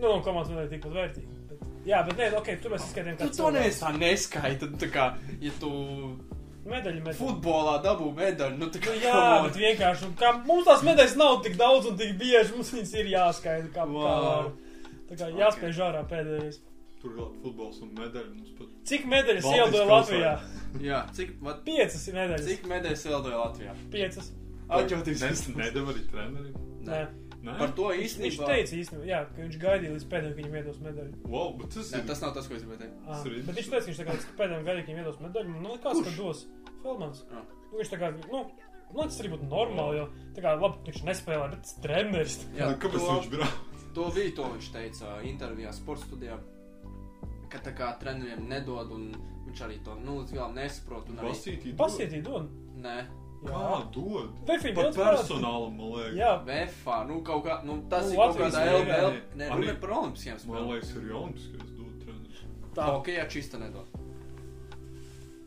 Nu, un komandas medaļa tikpat vērtīga. Bet, jā, bet nē, ok, tur mēs izskaidrojam, Tu to neesi tā neskaita. Tā kā, ja tu Medaļa, medaļa. futbolā dabū medaļu, nu kā Nu, jā, bet vienkārši, kā, mums tās medaļas nav tik daudz un tik bieži, mums viņas ir jāskaida, kā, wow. kā. Tā kā jāspēj žārā pēdējais. Tur vēl futbols un medaļa mums pat. Cik medaļas ieldoja. Latvijā? Jā, cik, vat, Piecas ir medaļas. cik medaļas ieldoja Latvijā? Piecas. Atjautīgs. Nes, nedeva arī trenerim. Nē. Nē, Par to Viņš īstenībā. teica īstenībā, jā, ka viņš gaidīja līdz pēdējiem, ka viņam iedos medaļu. Wow, bet tas Nē, ir. tas nav tas, ko es gribēju teikt. Ah, ir bet viņš teica, ka viņš tā kā līdz pēdējiem gaidīja, ka viņam iedos medaļu. Nu, kāds, ka dos? Felmans. Ah. Nu, viņš tā kā, nu, nu, tas arī būtu normāli, jo, tā kā, labi, viņš nespēlē, bet tas treneris. Jā, Kāpēc viņš brauc? to bija to viņš teica intervijā sporta studijā. Ka tā kā treneriem nedod, un viņš arī to nu, līdz galam nesaprot. un Arī... Dod. Nē, Kā dod? Vefī parāda. personālam, man liekas. Jā, VFā, nu kaut kā, nu tas Nu, ir kaut kādā. LBL. Nē, runa ir par olimpiskajām Man spēlēm. liekas, ir Jonas, dod treneris. tā. Hokejā čista nedod.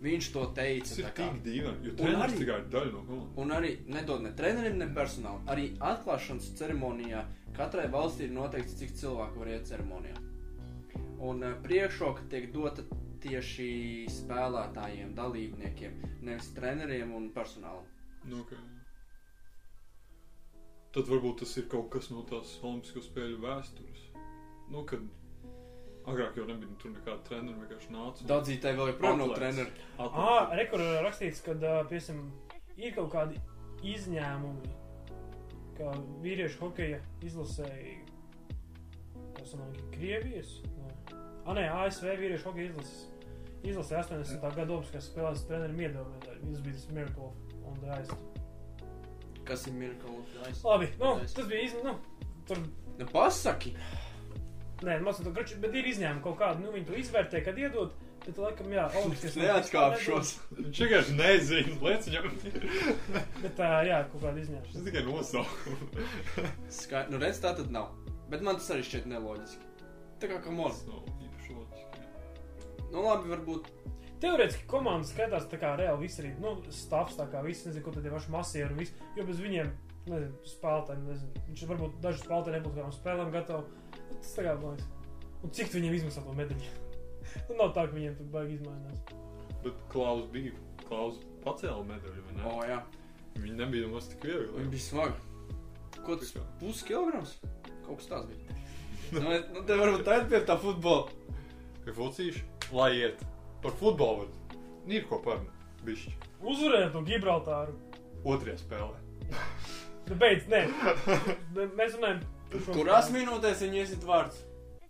Viņš to teica. Tas ir tik dīvaini, jo Un treneris arī- tikai ir daļa no komandas. Un arī nedod ne trenerim, ne personālam. Arī atklāšanas ceremonijā katrai valstī ir noteikts, cik cilvēku var iet ceremonijā. Un eh, priekšroka tiek dota tieši spēlētājiem, dalībniekiem, nevis treneriem un personālam. Nu, okay. tad varbūt tas ir kaut kas no tās Olimpisko spēļu vēstures. Nu, kad agrāk jau nebija tur nekāda trenera, vienkārši nāca. un Daudzītāji vēl joprojām nav treneri. Ah, atlēca. rekur ir rakstīts, ka, piemēram, ir kaut kādi izņēmumi, kā vīriešu hokeja izlasēji, kas manā Krievijas, ah, nē, ASV vīriešu hokeja izlases. Izlasīja 80. gada Olimpiskās spēlēs treneru Miedovē. Tas bija tas Miracle on the Ice. Kas ir Miracle? Nice. Labi, nu, tas bija iz... nu, tur Nu, pasaki! Nē, mazliet tā, grači, bet ir izņēmumi kaut kādi. Nu, viņi to izvērtē, kad iedod. Bet, laikam, jā, Olimpiskās Neatkāpšos. Viņš vienkārši nezina, lietas viņam. Bet, tā, jā, kaut kāda izņēmuma. Tas tikai nosaukums. Skai... Nu, redz, tā tad nav. Bet man tas arī šķiet neloģiski. Tā kā kam Tas nav īpaši loģiski. jā. Nu, labi, varbūt. Teorētiski komandas skatās tā kā reāli visi arī, nu, stāvs tā kā visi, nezinu, ko tad ir vaši masieri un viss. Jo bez viņiem, nezinu, spēlētājiem, nezinu, viņš varbūt daži spēlētāji nebūtu kādām spēlēm gatavi. Nu, Tas tā kā, man liekas. Un cik viņiem izmaksā to medaļu? nu, nav tā, ka viņiem tur baigi izmainās. Bet Klaus bija. Klaus pacēla medaļu, vai ne? O, jā. Viņa nebija nemaz tik viegli. Viņa bija smaga. Ko tas? Tikā. Puskilograms? Kaut kas tāds bija. nu, nu, te varbūt tā ir pie tā futbola. Ir focīši, lai iet par futbolu. Ir ko par bišķi. Uzvarēja to Gibraltāru. Otrajā spēlē. Nu, beidz, nē. Mēs runājam Kurās minūtēs viņi iesit vārds?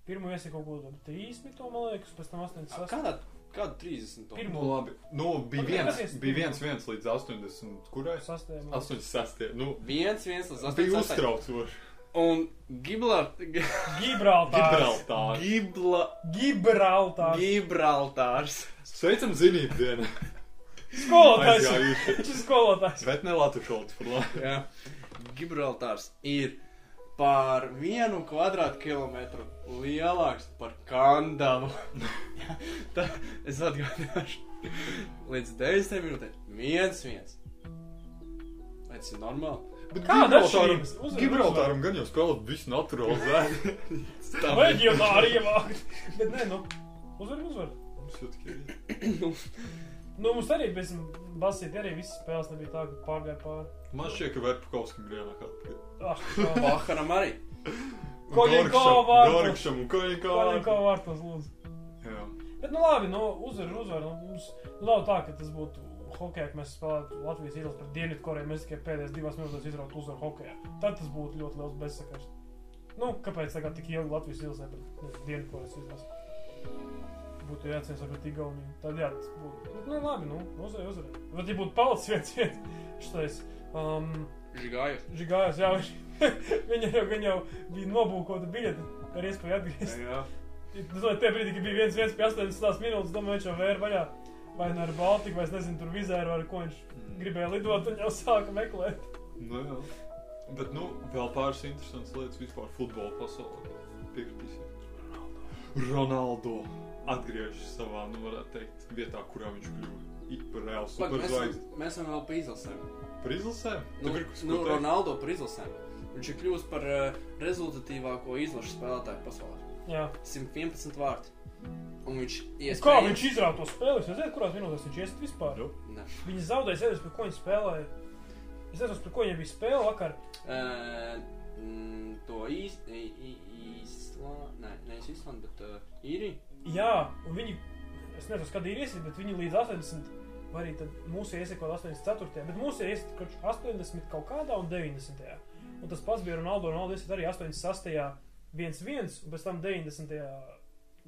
Pirmo iesi kaut ko tādu 30, man liekas, pēc tam 88. Kādā? Kādu 30? to? Pirmo. Nu, labi. Nu, bija viens, liekas, bija viens, viens līdz 80. Kurai? Sastajā. 86. Nu, Viens, viens līdz bija 88. uztraucoši. Un Gibralt... Gibraltārs. Gibraltārs. Gibla... Gibraltārs. Gibraltārs. Sveicam zinību dienu. Skolotājs. Viņš ir skolotājs. Bet ne Latvijas. Jā. Gibraltārs ir par vienu kvadrātkilometru lielāks par Kandavu. Jā, Tā, es atgādināšu. Līdz 90 minūtēm. viens, viens. Vai tas ir normāli? Kāda atšķirības? Uzvar- Gibraltāram gan jau spēlēt visu naturalizētu. Leģionāri ievākt. Bet nē, nu. Uzvar, uzvar. Mums jau tikai ir. Nu, mums arī bez basīt arī visas spēles nebija tā, ka pārgāja pāri. Man šķiet, ka Verpakovskim ir jānāk atpakaļ. Ah, kā. Baharam arī. Koļinko vārtos. Gorkšam un Koļinko Koļinko vārtos lūdzu. Jā. Bet, nu labi, nu, uzvar, uzvar. Nu, mums nav tā, ka tas būtu hokeja, ka mēs spēlētu Latvijas izlases pret Dienvidkoreju. Mēs tikai pēdējās divās minūtēs izrautu uzvaru hokejā. Tad tas būtu ļoti liels bezsakars. Nu, kāpēc tagad tik ilgi Latvijas izlasē pret Dienvidkorejas izlasi? Būtu ar pret Igauniju. Tad jā, tas būtu. Nu, labi, nu, uzvar, uzvar. Bet, ja būtu palicis viens viens, šitais. Um, Žigājos. Žigājās, jā, viņš, viņa jau, viņa jau bija nobūkota biļete ar iespēju atgriezties. Es domāju, tajā brīdī, kad bija viens viens pie 80 minūtes, domāju, viņš jau vēra vaļā. Vai nu ar Baltiku, vai es nezinu, tur vizēru, ar ko viņš gribēja lidot, un jau sāka meklēt. Nu, jā. Bet, nu, vēl pāris interesantas lietas vispār futbola pasaulē. Piekritīsim. Ronaldo atgriežas savā, nu, varētu teikt, vietā, kurā viņš kļuva. Par reālu superzvaigzni. mēs esam vēl pa izlasēm. Par izlasēm? Nu, nu? Ronaldo par izlasēm. Viņš ir kļuvis par uh, rezultatīvāko izlašu spēlētāju pasaulē. Jā. 111 vārti. Un viņš Kā iespējams... viņš izrāva to spēli? Jūs zināt, kurās minūtēs viņš iesita vispār? Nu. Ne. Viņi zaudēja, es nezinu, par ko viņi spēlēja. Es nezinu, par ko viņiem bija spēle vakar. Uh, to īsti... Īslā... Nē, nevis Īslanda, bet uh, īrija. Jā, un viņi, es nezinu, kad ir iesita, bet viņi līdz 80, vai arī tad mūsu iesita kaut 84. Bet mūsu iesita kaut 80 kaut kādā un 90. Un tas pats bija Ronaldo. Ronaldo iesita arī 86. 1-1, un pēc tam 90.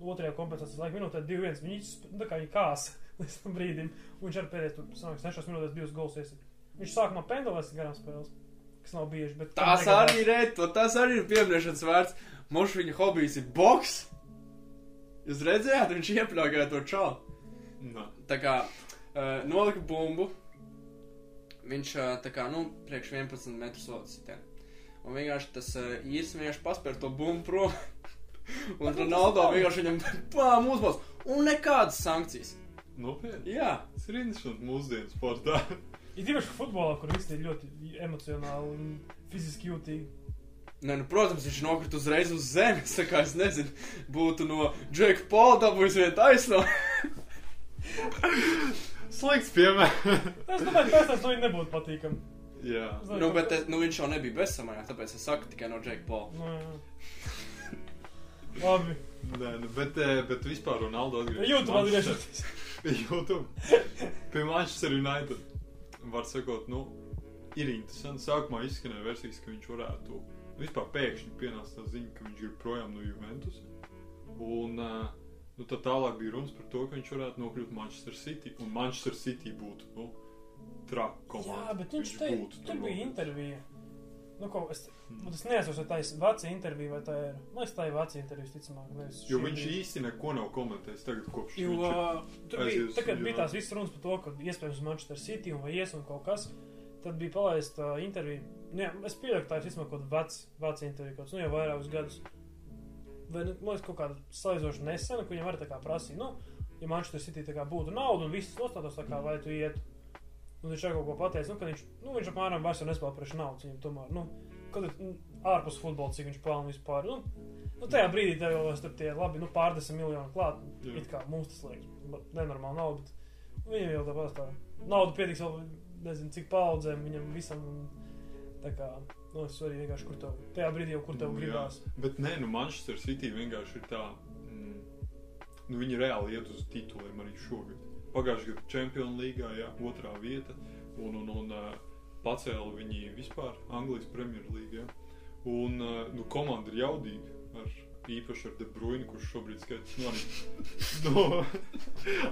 Otrajā kompensācijas laika minūtē 2-1. Viņi nu, tā kā viņi kāsa līdz tam brīdim. Un viņš arī pēdējais tur sanāks 6 minūtēs divas gols iesita. Viņš sākumā pendelēs garām spēles, kas nav bieži. Bet Tās negadās. arī ir reto, tas arī ir pieminēšanas vērts. Mums viņa hobijs ir boks. Jūs redzējāt, viņš iepļāgāja to čalu. Nē. Tā kā uh, nolika bumbu. Viņš uh, tā kā, nu, priekš 11 metru sodu sitēn. Un vienkārši tas uh, īrs vienkārši paspēr to bumbu prom. Un Ronaldo vienkārši viņam pām uzbos. Un nekādas sankcijas. Nopietni. Jā. Tas ir interesanti mūsdienu sportā. Ir tīpaši futbolā, kur visi ir ļoti emocionāli un fiziski jūtīgi. Nē, nu, protams, viņš nokrita uzreiz uz zemes. Tā kā es nezinu, būtu no Džeka Paula dabūjis vienu taisno. Slikts piemērs. Es domāju, ka tas no viņa nebūtu patīkami. Jā. Zinu, Nu, bet es, nu, viņš jau nebija bezsamaņā, tāpēc es saku tikai no Džeka Paula. Nu, jā. Labi. Nē, nu, bet, eh, bet vispār Ronaldo atgriežas. YouTube atgriežas. YouTube. Pie Manchester United. Var sakot, nu, ir interesanti. Sākumā izskanēja versijas, ka viņš varētu. Vispār pēkšņi pienāca tā ziņa, ka viņš ir projām no Juventus. Un uh, nu, tad tālāk bija runas par to, ka viņš varētu nokļūt Manchester City. Un Manchester City būtu nu, traka komanda. Jā, bet viņš te, būtu tur bija intervija. Nu, ko, es, bet es neesmu, vai tā ir vācija intervija vai tā ir. Man liekas, tā ir vācija intervija, ticamāk. Jo viņš bija. īsti neko nav komentējis tagad, kopš Jo, viņš uh, tur bija, uz bija tās visas runas par to, ka iespējams Manchester City un vai ies un kaut kas, tad bija palaista uh, intervija. Nu, jā, es pieļauju, ka tā ir vismaz kaut kāda veca, veca intervija, kaut kas, nu jau vairākus gadus. Vai, nu, man liekas, kaut kāda salīdzinoši nesena, ka viņam arī tā kā prasīja, nu, ja Manchester City būtu nauda un viss nostātos tā kā, vai tu iet. Un viņš kaut ko pateica, nu, ka viņš, nu, viņš apmēram vairs nespēlē priekš naudas, viņam tomēr, nu, kad ir nu, ārpus futbola, cik viņš pelna vispār. Nu, nu, tajā brīdī tev jau tur tie labi, nu, pārdesmit miljoni klāt. Jā. It kā mums tas liekas, nenormāli nauda, bet viņam jau tāpat tā nauda pietiks vēl, nezinu, cik paudzēm viņam visam. Tā kā, nu, es arī vienkārši, kur tev, tajā brīdī jau, kur tev Nu, jā. gribās. Bet nē, nu Manchester City vienkārši ir tā. Mm, nu viņi reāli iet uz tituliem arī šogad. Pagājušajā gadā Champions League, jā, otrā vieta. Un, un, un pacēla viņi vispār Anglijas Premjerlīgā. Un uh, nu, komanda ir jaudīga. Ar, īpaši ar De Bruyne, kurš šobrīd skaitās no no,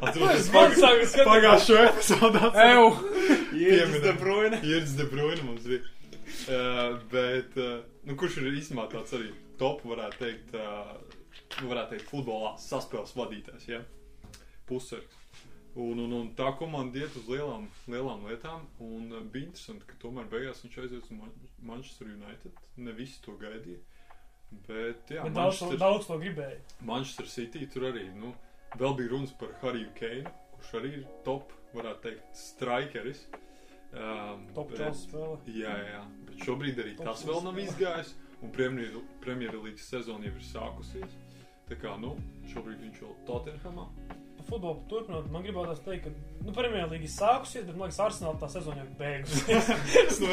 Es man sāku skatīt- pagājušo epizodu. Ew! Pieminam. De Bruyne! Ieris De Bruyne mums bija. Uh, bet, uh, nu, kurš ir īstenībā tāds arī top, varētu teikt, uh, varētu teikt, futbolā saspēles vadītājs, ja? Pusargs. Un, un, un tā komanda iet uz lielām, lielām lietām, un uh, bija interesanti, ka tomēr beigās viņš aizies uz Man Manchester United. Ne visi to gaidīja. Bet, jā, Bet daudz, daudz to gribēja. Manchester City tur arī, nu, vēl bija runas par Hariju Keinu, kurš arī ir top, varētu teikt, strikeris. Um, Top bet-. Jā, jā, bet šobrīd arī Top tas vēl nav izgājis, un Premjerlīgas sezona jau ir sākusies. Tā kā, nu, šobrīd viņš vēl Tottenhamā. Par futbolu turpinot, man gribētu teikt, ka, nu, Premjerlīga ir sākusies, bet, man liekas, Arsenāla tā sezona jau ir beigusies. nu,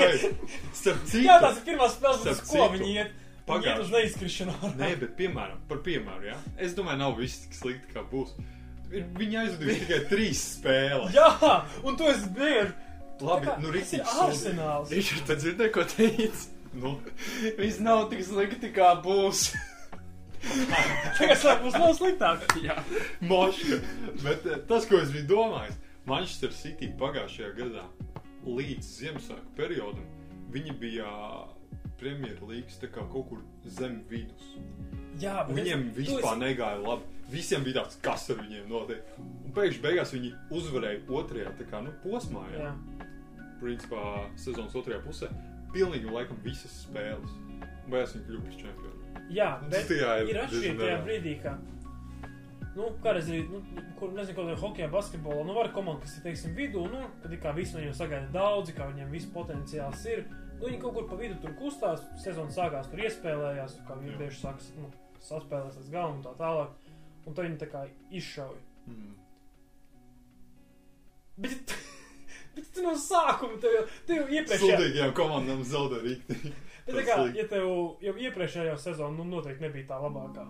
Jā, tās ir pirmās spēles, ko viņi iet. Viņi iet pagājuši- uz neizkrišanu. Nē, bet piemēram, par piemēru, jā. Es domāju, nav viss tik slikti, kā būs. Ir- Viņi aizvadīja tikai trīs spēles. Jā, un tu esi bieži. Labi, kā, nu, ir sūdi. Arsenāls. Ričard, tu dzirdēji, ko teici? Nu, Viss nav tik slikti, kā būs. Tagad būs vēl sliktāk. Jā. moška. Bet eh, tas, ko es biju domājis, Manchester City pagājušajā gadā līdz Ziemassvētku periodam, viņi bija Premjerlīgas tā kā kaut kur zem vidus. Jā, Viņiem es- vispār esi- negāja labi. Visiem bija tāds, kas ar viņiem notiek. Un pēkšņi beigās viņi uzvarēja otrajā kā, nu, posmā. Jā. Jā. Principā sezonas otrajā pusē. Pilnīgi laikam visas spēles. Beigās viņi kļuva par čempionu. Jā, bet tajā ir ir atšķirība tajā brīdī, ka, nu, kādreiz nu, kur, nezinu, kaut kādā hokeja, basketbolā, nu, var komanda, kas ir, teiksim, vidū, nu, kad kā visi no viņiem sagaida daudzi, kā viņiem viss potenciāls ir, nu, viņi kaut kur pa vidu tur kustās, sezona sākās, tur iespēlējās, kā viņi Jā. bieži saka, nu, saspēlēs līdz galam un tā tālāk, un tad viņi tā kā izšauj. Mm. Bet, bet tu no sākuma, tev jau, tev jau iepriekšējā, Sūdīgajām komandām zaudē rīktīgi. bet kā, ja tev jau iepriekšējā sezona, nu, noteikti nebija tā labākā.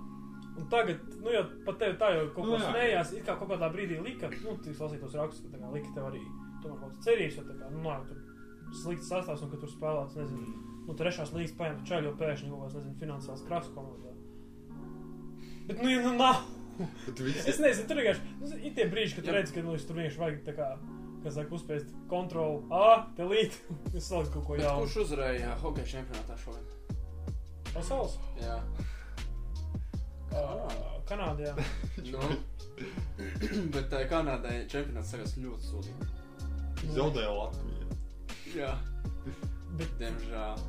Un tagad, nu, jau pat tev tā jau kaut Nu, ko jā. smējās, it kā kaut kādā brīdī lika, nu, tik lasītos rakstus, ka kā lika tev arī tomēr kaut kāds cerības, jo kā, nu, nav tur slikts sastāvs, un ka tur spēlēts, nezinu, nu, trešās līgas paņemt čaļu, jo pēkšņi kaut kāds, nezinu, finansiāls kraks komandā. Bet, nu, ja nu nav. Es nezinu, tur vienkārši nu, ir tie brīži, kad tu redz, ka nu, es tur vienkārši vajag tā kā, kas saka, uzspēst kontroli, A, te līt, es saliku kaut ko Bet jaunu. kurš uzvarēja hokeja čempionātā šogad? Pasaules? Jā. Uh, Kanādā. Nu, bet uh, Kanādai čempionāts sākās ļoti sūdīgi. zaudēja Latviju. Jā. Bet, Diemžēl.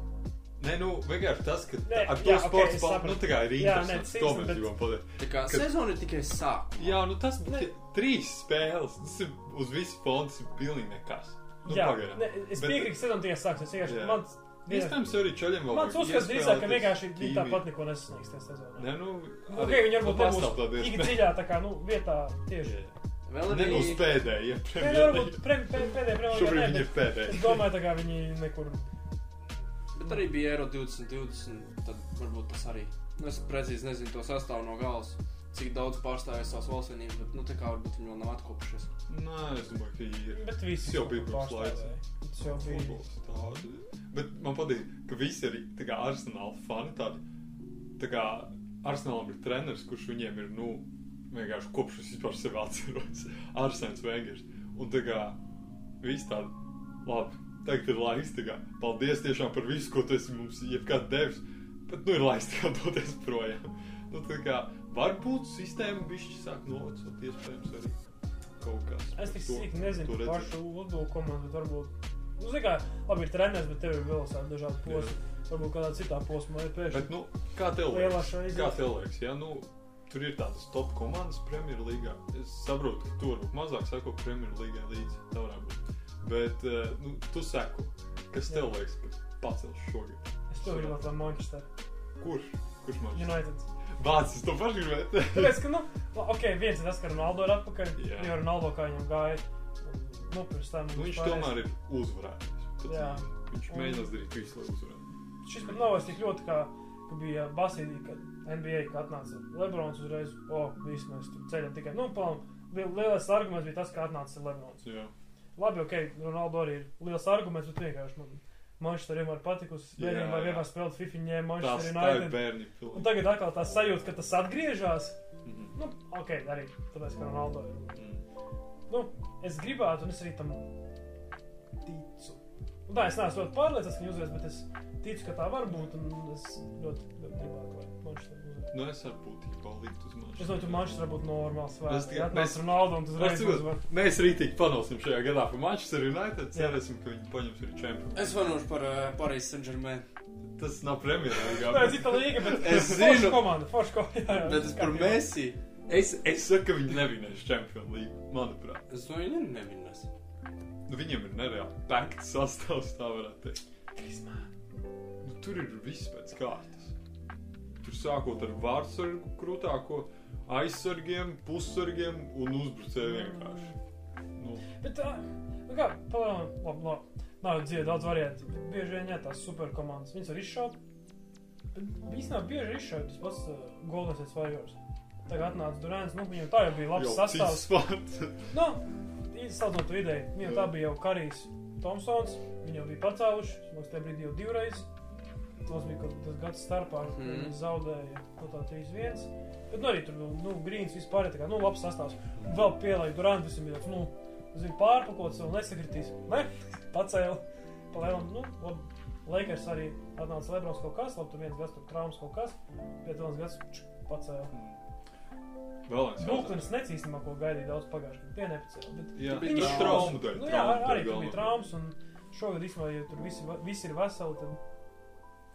Nē, nu, vienkārši tas, ka Nē, ar to jā, ok, sports es pār, sapratu. nu, tā kā ir Jā, interesants. To mēs gribam pateikt. Tā kā Kad- sezona ir tikai sākuma. Jā, nu tas bija trīs spēles. Tas ir uz visu fondu, tas ir pilnīgi nekas. Nu, jā, pagaidām. ne, es Bet- piekrītu, ka sezona tikai sāksies. Vienkārši Jā. mans, Iespējams, arī čaļiem vēl mans uzskats drīzāk, ka vienkārši viņi tāpat neko nesasniegs tajā sezonā. Nē, nu, Ok, viņi varbūt nebūs tik dziļā, tā kā, nu, vietā tieši. Jā. Vēl ir Nebūs pēdējie. Nē, nu, varbūt prem- pē- pēdējā Šobrīd viņi ir pēdējie. Es domāju, tā kā viņi nekur. Bet arī bija Eiro 2020, tad varbūt tas arī. Nu, es precīzi nezinu to sastāvu no galas, cik daudz pārstāvēja savas valstsvienības, bet nu tā kā varbūt viņi vēl nav atkopušies. Nē, es domāju, ka ir. Bet visi jau bija pirms pārstāvēja. Tas jau bija. Futbols tādu. Bet man patīk, ka visi kā Arsenāla fani tādi. Tā kā Arsenālam ir treneris, kurš viņiem ir, nu, vienkārši kopš es vispār sevi atceros. Arsēns Vengers. Un tā kā viss tādi, labi, tagad ir laiks, kā paldies tiešām par visu, ko tu esi mums jebkad devis. Bet nu ir laiks kā doties projām. Nu kā varbūt sistēma bišķi sāk novecot, iespējams arī kaut kas. Es tik sīki nezinu par pašu Ludvigu komandu, bet varbūt. Nu, zini, kā, labi, ir treneris, bet tev ir vēl tādi dažādi posmi. Varbūt kādā citā posmā ir pēkšņi. Bet, nu, kā tev liekas? Kā tev liekas, ja, nu, tur ir tādas top komandas Premjerlīgā. Es saprotu, ka tu varbūt mazāk sako Premjerlīgai līdzi. Tā varētu būt. Bet, eh, nu, tu seko. Kas tev Jā. liekas, ka pacels šogad? Es to gribētu, lai Manchester Kurš? Kurš man United. Vācis to pašu gribētu? Tāpēc, ka, nu, ok, viens ir tas, ka Ronaldo ir atpakaļ. Jā. Jo Ronaldo kā viņam gāja. Nu, pirms tam Nu, viņš pārējais- tomēr ir uzvarētājs. Jā. Viņš Un- mēģinās darīt visu, lai uzvarētu. Šis pat nav vairs tik ļoti, kā ka bija Basīdī, kad NBA, kad atnāca Lebrons uzreiz. O, viss mēs ceļam tikai. Nu, palām, lielais arguments bija tas, ka atnāca Lebrons. Jā. Labi, ok, Ronaldo arī ir liels arguments, bet vienkārši man Manchester vienmēr patikusi. Bērnībā jā. vienmēr spēlēt FIFA, Tās Manchester tā ir United. bērni Un tagad atkal tā sajūta, ka tas atgriežas. Mhm. Nu, ok, arī tāpēc, ka Ronaldo ir. Mhm. Nu, es gribētu, un es arī tam tā, es neesmu ļoti pārliecināts, ka viņi uzvarēs, bet es ticu, ka tā var būt. Un es ļoti, ļoti gribētu, lai Manchester uzvarētu. Nu, es ar būtībā liktu uz Es domāju, ka Manchester būtu normāls vērts. tikai- mēs- Ronaldo un tas Mēs, reiz uzvar. mēs rītīgi panosim šajā gadā par Manchester United. Cerēsim, ka viņi paņems arī čempionu. Es vanošu par uh, Paris Saint-Germain, Tas nav premjerlīgā. Tā ir cita līga, bet Es forša zinu. komanda, forša komanda. bet es par Messi. Es, es saku, ka viņi nevinēs čempionu līgu. Manuprāt, Es to viņi nevinas. Nu, viņiem ir nereāli pēkts sastāvs, tā varētu teikt. Nu, tur ir viss pēc kārtas. Tur sākot ar vārdsargu krūtāko, aizsargiem, pussargiem un uzbrucēju vienkārši. Nu, Bet tā, nu kā, palēnām, labi, labi. Nav dzīve daudz variantu. Bieži vien jā, tās superkomandas. Viņas var izšaut. Bet īstenībā bieži izšaut tas pats uh, Golden State Warriors. Tagad atnāca Durants, nu viņam tā jau bija labs sastāvs. Nu, izsaucot to ideju, viņam tā bija jau Karijs Thompsons. Viņi jau bija pacēluši, man liekas, tajā brīdī jau divreiz. Tas bija kaut kāds gads starpā, kad Mhm. viņi zaudēja no tā 3-1. Bet nu, arī tur bija nu, Grīns vispār ir tā kā nu, labs sastāvs. Vēl pielāgoja Durants, visam bija tāds, nu, zinu, pārpakots un nesakritīs. Ne, pacēla. Palēlam, nu, labi. Lakers arī atnāca Lebrons kaut kas, labi, tur viens gads tur traumas kaut kas. Pietuvēns gads čuk, pacēla. Vēl viens Brooklyn necīstamā, ko gaidīja daudz pagājušajā gadā. Tie nepacēla. Bet Jā, Bija viņš traumas. traumu dēļ. Nu, jā, arī tur bija traumas, un šogad īstenībā, ja tur visi, visi ir veseli, tad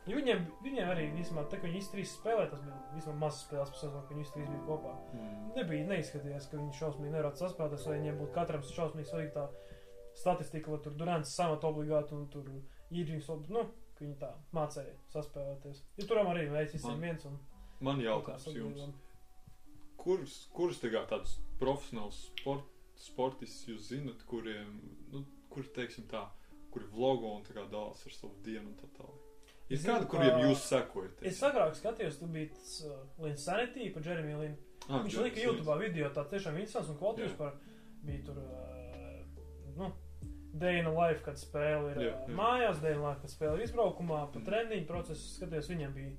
viņiem, viņiem arī īstenībā, tā, ka viņi trīs spēlē, tas bija vismaz mazs spēles par sezonu, ka viņi trīs bija kopā. Mm. Nebija, neizskatījās, ka viņi šausmīgi nevarētu saspēlēties, vai viņiem būtu katram šausmīgi svarīga tā statistika, lai tur Durants samat obligāti un tur Irvings, nu, ka viņi tā mācēja saspēlēties. Ja turam arī Man- viens un Man jautājums jums. sadalījām. Kurus, kurus tādus profesionālus sport, sportistus jūs zinat, kuriem, nu, kur teiksim tā, kuri vlogo un dalās ar savu dienu un tā tālāk? Ir Es zinu, kādi, ka- kuriem jūs sekojat? Es agrāk skatījos, tur bija tas uh, Lins Sanity par Jeremiju Linu. ah, Viņš lika YouTube video, tā tiešām interesants un kvalitīvs par bija tur, uh, nu, Dana Life, kad spēle ir Jā, uh, jā. mājās, Dana Life, kad spēle ir izbraukumā, pa Mm. treniņu procesu skatījos, viņam bija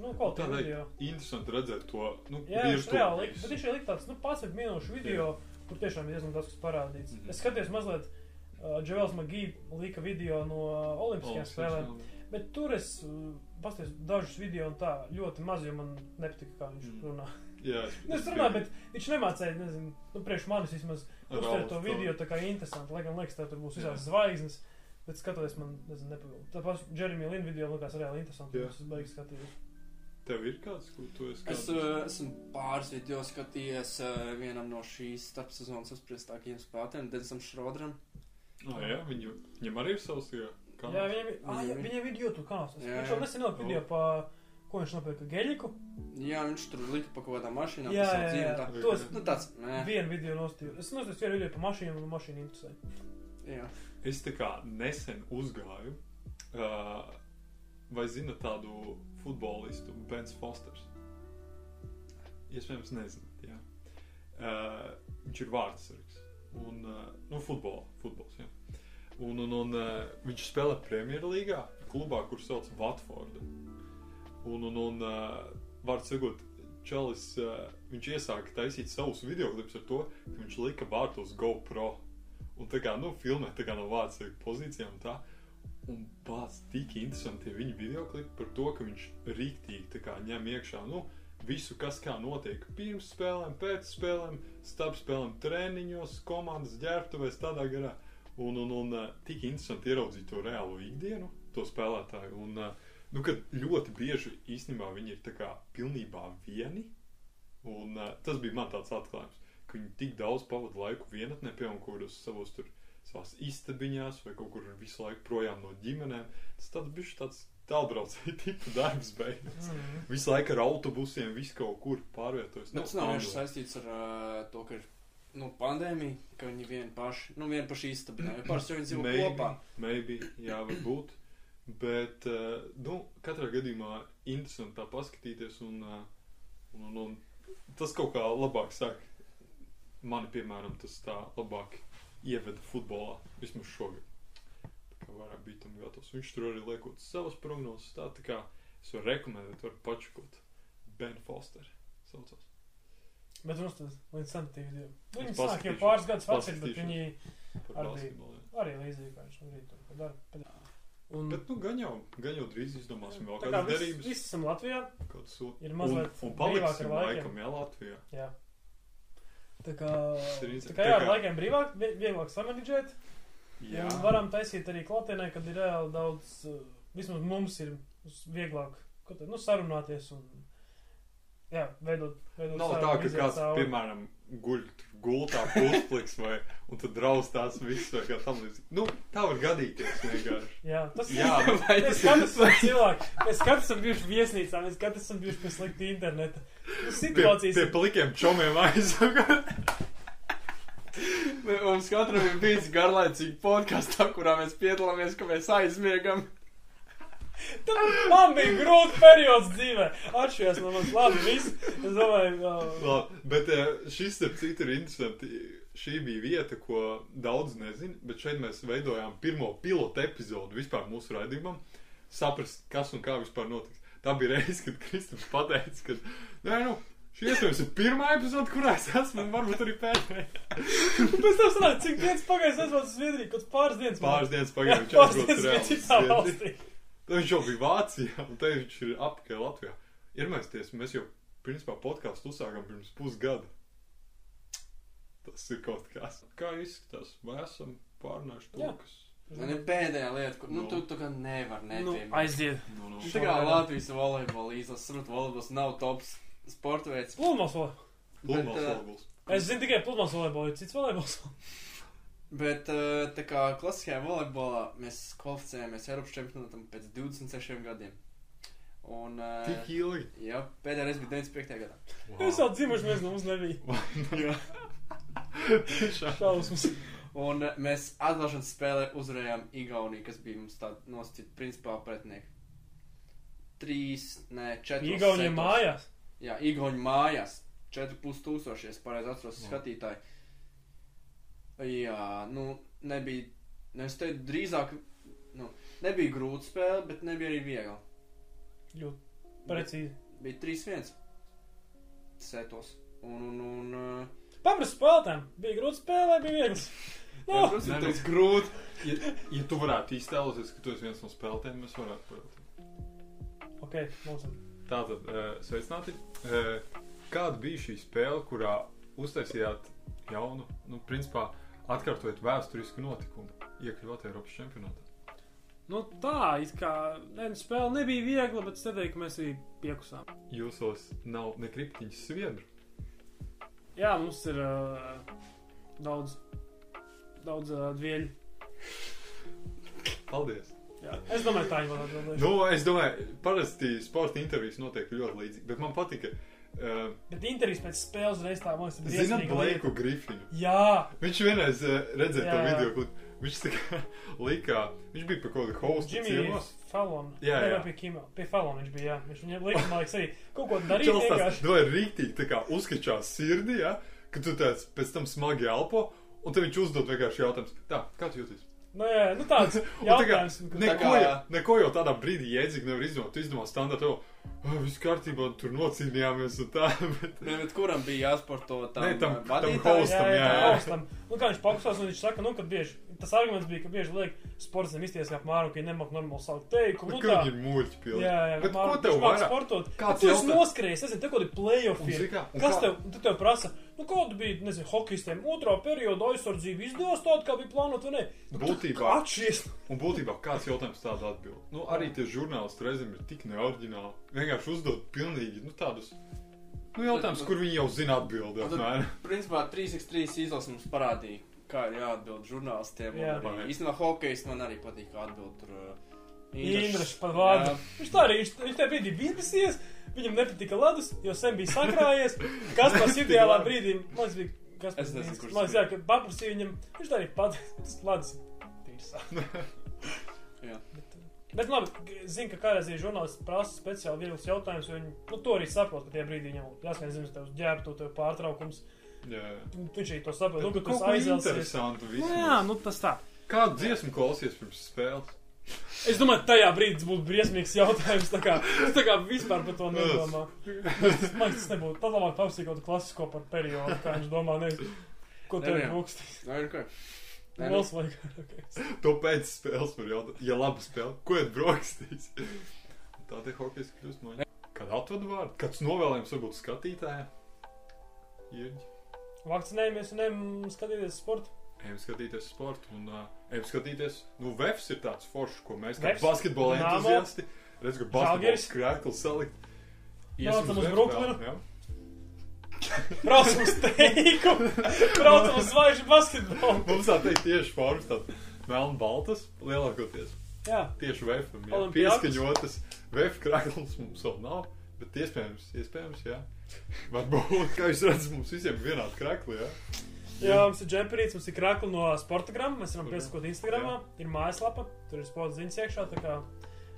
nu, kvalitīva Tādai- video. Interesanti redzēt to, nu, Jā, virtuāli reāli visu. bet viņš ir tāds, nu, 11 minūšu video, kur tiešām ir diezgan daudz kas parādīts. Mhm. Es skatījos mazliet, uh, Dževels Magī lika video no Olimpiskajām spēlēm. spēlēm. Bet tur es uh, paskatījos dažus video un tā ļoti maz, jo man nepatika, kā viņš Mm. runā. Jā, Nu, es runāju, bet viņš nemācīja, nezinu, nu, priekš manis vismaz uztvert to video tā kā interesanti. Lai gan liekas, ka tur būs Jā. visādas zvaigznes, bet skatoties, man, nezinu, nepavīl. Tāpēc Jeremy Lin video likās reāli interesanti. Jā. Es beigās skatījos. Tev ir kāds, ko tu esi Es kāds? uh, esmu pāris video skatījies uh, vienam no šīs starpsezonas apspriestākajiem spēlētājiem, Denisam Šrodram. Ah, jā, viņu, viņam arī ir savs, jā. Jā, viņam, ir- ah, jā, Viņam ir- YouTube kanāls. Es- Viņš jau nesen ielika video O. pa Ko viņš nopirka? Geļiku? Jā, viņš tur lika pa kaut kādām mašīnām. Jā, pa jā, jā. tā. To es Nu, tāds, nē, vienu video nostīju. Es nostīju vienu video par mašīnām, un mašīna interesē. jā. Es tā kā nesen uzgāju. Uh, vai zinat tādu futbolistu, Bens Fosters? Iespējams, nezināt. Jā. Uh, viņš ir vārdsargs. Un, uh, nu, futbola, futbols, jā. Un, un, un uh, viņš spēlē Premjerlīgā, klubā, kur sauc Watforda. Un, un, un uh, var sakot, Čalis, uh, viņš iesāka taisīt savus video klipus ar to, ka viņš lika vārtos GoPro. Un tā kā, nu, filmē tā kā no vārdsarga pozīcijām tā. Un pats tik interesanti tie viņa video klipi par to, ka viņš rīktīgi ņem iekšā, nu, visu, kas kā notiek pirms spēlēm, pēc spēlēm, starp spēlēm, treniņos, komandas ģērbtuvēs, tādā garā. Un, un, un uh, tik interesanti ieraudzīt to reālo ikdienu, to spēlētāju. Un, uh, nu, kad ļoti bieži īstenībā viņi ir kā pilnībā vieni. Un uh, tas bija man tāds atklājums, ka viņi tik daudz pavada laiku vienatnē, piemēram, kādos savos tur savās istabiņās vai kaut kur visu laiku projām no ģimenēm. Tas tāds bija tāds tālbraucēji tipu darbs beigās. Mm. Visu laiku ar autobusiem, visu kaut kur pārvietojas. Bet tas nav vienkārši saistīts ar uh, to, ka ir nu, pandēmija, ka viņi vieni paši, nu, vieni paši istabinē. Parasti jau viņi dzīvo Maybe, kopā. maybe, jā, varbūt. Bet, uh, nu, katrā gadījumā interesanti tā paskatīties, un, uh, un, un, un tas kaut kā labāk sāk. Mani, piemēram, tas tā labāk ieveda futbolā, vismaz šogad. Tā kā vairāk bija tam gatavs. Viņš tur arī liekot savas prognozes, tā, tā kā es varu rekomendēt, varu pačukot. Ben Foster saucās. Bet mums tas līdz tam video. Viņi sāk jau pāris gadus veci, bet viņi Arī- arī līdzīgi kā viņš no rīta tur dara. Un Bet, nu, gan jau, gan jau drīz izdomāsim vēl tā kā kādas viss, derības. viss esam Latvijā, Kaut so- ir mazliet un, un paliksim ar laikiem. laikam, jā, Latvijā. Jā. Tā kā, tā kā jā, ar laikiem brīvāk, vie- vieglāk samanģēt. Jā, varam taisīt arī klātienē, kad ir reāli daudz, uh, vismaz mums ir vieglāk, nu, sarunāties un, jā, veidot, veidot nav tā, ka kāds, cauri. piemēram, guļ gultā puspliks vai, un tad draustās viss vai kā tam līdzīgi. Nu, tā var gadīties vienkārši. Jā, tas Jā, ir. vai Mēs katrs esam cilvēki. Mēs katrs esam bijuši viesnīcā, mēs katrs esam bijuši pie slikta interneta. Nu, Pie, situācijas pie plikiem čomiem aizsaka. Mums katram ir bijis garlaicīgi podkāstā, kurā mēs piedalāmies, ka mēs aizmiegam. Man bija grūti periods dzīvē. Atšķirās no manis labi. Viss. Es domāju, uh, Labi, bet eh, šis, starp citu, ir interesanti. Šī bija vieta, ko daudz nezina, bet šeit mēs veidojām pirmo pilotu epizodu vispār mūsu raidījumam. Saprast, kas un kā vispār notiks. Tā bija reize, kad Kristaps pateica, ka, nē, nu, šī iespējams ir pirmā epizode, kurā es esmu, un varbūt arī pēdējā. pēc tam sanāk, cik dienas pagājis, es esmu uz Zviedriju, kaut pāris dienas. Pāris dienas Pāris atrodas dienas Tad viņš jau bija Vācijā, un te viņš ir apakaļ Latvijā. Iermēsties, mēs jau, principā, podkāstu uzsākām pirms pusgada. Tas ir kaut kas. Kā izskatās? Vai esam pārnājuši to, kas... Man ir pēdējā lieta, kur, nu, Nu. tu, tu kā nevar Nu, nepieminēt. aiziet. Nu, nu. Tā kā Latvijas volejbola izlases, saprot, volejbols nav tops sporta veids. Plūmās Bet, uh, volejbols. Es zinu tikai plūmās volejbolu, ir cits volejbols. Bet uh, tā kā klasiskajā volejbolā mēs kvalificējāmies Eiropas čempionātam pēc 26 gadiem. Un, uh, Tik ilgi. jā, pēdējā reize bija 95. gadā. Es jau dzimuši, mēs mums nebija. Jā. Tiešām. Šausmas. Un uh, mēs atklāšanas spēlē uzvarējām Igauniju, kas bija mums tāda nosacīta principā pretinieki. Trīs, nē, četri. Igauniem mājās. Jā, Igauni mājās. 4,5 tūkstoši, ja es pareizi atceros Jā. skatītāji. Jā, nu, nebija, nu, es teiktu, drīzāk, nu, nebija grūta spēle, bet nebija arī viegla. Ļoti precīzi. Bija 3-1 setos. Un, un, un, uh, Paprast spēlētājiem. Bija grūti spēlē, bija viegls. jā, Nu, protams, Nē, ir nu. tas grūti. Ja, ja tu varētu iztēloties, ka tu esi viens no spēlētājiem, mēs varētu pajautāt. ok, ir. Tātad, uh, sveicināti. Uh, kāda bija šī spēle, kurā uztaisījāt jaunu, nu, principā, atkārtojot vēsturisku notikumu, iekļūt Eiropas čempionātā? Nu tā, kā ne, nu, spēle nebija viegla, bet es teiktu, ka mēs arī piekusām. Jūsos nav ne kriptiņas sviedru. Jā, mums ir uh, daudz, daudz uh, dvieļu. Paldies! Jā. Es domāju, tā ir atbildība. Nu, es domāju, parasti sporta intervijas notiek ļoti līdzīgi, bet man patika. Uh, Bet intervijas pēc spēles reizes tā, ir Zināt, briesmīga Blaiku. Grifinu. Jā, Viņš vienreiz uh, redzēja to Jā, jā. video, kur viņš tā kā likā, viņš bija par kaut kādu hostu Jimmy ciemos. Fallon. Jā, Nē, jā. vai Pie Kima. Pie Fallon viņš bija, jā. Viņš viņam lika, man liekas, arī kaut ko darīt Čels vienkārši. to ir rīktīgi, tā kā uzkačās sirdī, ja, ka tu tāds pēc tam smagi elpo, un tad viņš uzdod vienkārši jautājums, tā, kā tu jūties? Nu, jā, nu tāds Un tā kā jautājums. ka- Neko, kā- neko jau tādā brīdī jēdzīgi nevar izdomāt. Tu izdomā standartu, jau viss kārtībā, tur nocīnījāmies un tā. Bet... Nē, bet kuram bija jāsporto tam, Nē, tam- uh, tam hostam, jā, jā, jā, jā. tā hostam. Nu, kā viņš pakusās, un viņš saka, nu, ka bieži, tas arguments bija, ka bieži liek sportam izties kā māru, ka viņi nemāk normāli saukt teikumu. Nu, tā. viņi ir muļķi pilni? Jā, jā, Bet Māru- ko tev vairāk? sportot? Kāds Tu esi noskrējis, nezinu, te kaut kādi playoff Un ir. zini kā? Un Kas tev, tu tev prasa? Nu, kāda bija, nezinu, hokejistiem otrā perioda aizsardzība izdevās tāda, kā bija plānota, ne? Nu, Būtībā. Atšķies. Un būtībā kāds jautājums tādu atbild? Nu, arī tie žurnālisti reizēm ir tik neoriģināli. Vienkārši uzdod pilnīgi, nu, tādus. Nu, jautājums, kur viņi jau zina atbildi. Un tad-. Principā 3x3 izlase mums parādīja, kā ir jāatbild žurnālistiem. Jā. Īstenībā hokejs man arī patīk, kā atbild tur. uh, Indrišs par vārdu. Viņš tā arī, viņš, viņš tajā brīdī vīdasies, viņam nepatika ledus, jo sen bija sakrājies. Kas pats ideālā brīdī, man liekas, bija, kas Dienskis. kurš Man liekas, jā, ka paprasīja viņam, viņš tā arī pat, tas ledus. tīrs. Jā. Bet, bet labi, zinu, ka kādreiz ir žurnālisti prasa speciāli viegls jautājums, jo viņi, nu, to arī saprot, ka tie brīdī viņam jāskan, zinu, tev ģērbtu, tev pārtraukums. Jā, jā. Viņš arī to saprot, nu, ka aizelsies. interesantu Nu, jā, nu tas tā. Kādu dziesmu klausies pirms spēles? Es domāju, tajā brīdī tas būtu briesmīgs jautājums. Tā kā, es tā kā vispār par to nedomāju. Tas man tas nebūtu. Tad labāk paprasīt kaut kādu klasisko par periodu, kā viņš domā, nevis ko tev Nē, ir nē. brūkstīs. Nē, nu? Nē, nu, Vēl svaigāk. To pēc spēles var jautāt. Ja laba spēle, ko ir brokastīs? Tā te hokejas kļūst man. Kad atvadu vārdu, kāds novēlējums varbūt skatītājiem? Vakcinējamies un ejam skatīties sportu. Ejam skatīties sportu un uh, ejam skatīties. Nu, Vefs ir tāds foršs, ko mēs kā basketbola entuziasti. Redz, ka basketbols krēkls salikt. Braucam uz Brooklynu? Braucam uz teiku, braucam uz zvaigžņu basketbolu. Mums tā teikt tieši formas, tāda melna baltas, lielākoties. Jā, Tieši vefam, jā. Pieskaņotas. Vef krēkls mums vēl nav, bet iespējams, iespējams, jā. Varbūt, kā jūs redzat, mums visiem vienādi krēkli, jā. Jā, mums ir džemperīts, mums ir krākli no Sportagram, mēs varam piesakot Instagramā, ir mājaslapa, tur ir sporta ziņas iekšā, tā kā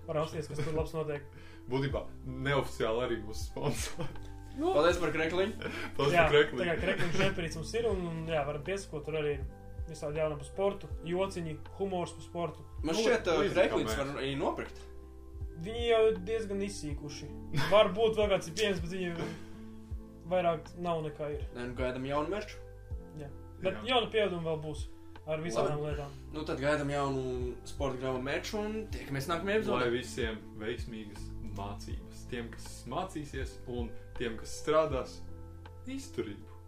var apsties, kas tur labs notiek. Būtībā neoficiāli arī mūsu sponsori. Nu, Paldies par krekliņu. Tas jā, ir krēkli. tā kā krekliņš džemperīts mums ir, un, un jā, varam piesakot, tur arī visādi jauni par sportu, jociņi, humors par sportu. Man šķiet, kā krekliņus var arī nopirkt. Viņi jau ir diezgan izsīkuši. Varbūt vēl kāds ir pieejams, bet viņi vairāk nav nekā ir. Nē, nu gaidām jaunu merču. Bet jaunu pieaugumu vēl būs ar visādām lietām. Nu, tad gaidām jaunu sporta grāmatu merču un tiekamies nākamajā Lai epizodē. visiem veiksmīgas mācības. Tiem, kas mācīsies, un tiem, kas strādās, izturību.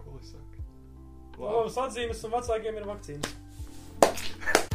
Ko lai saka? Labas atzīmes un vecākiem ir vakcīnas.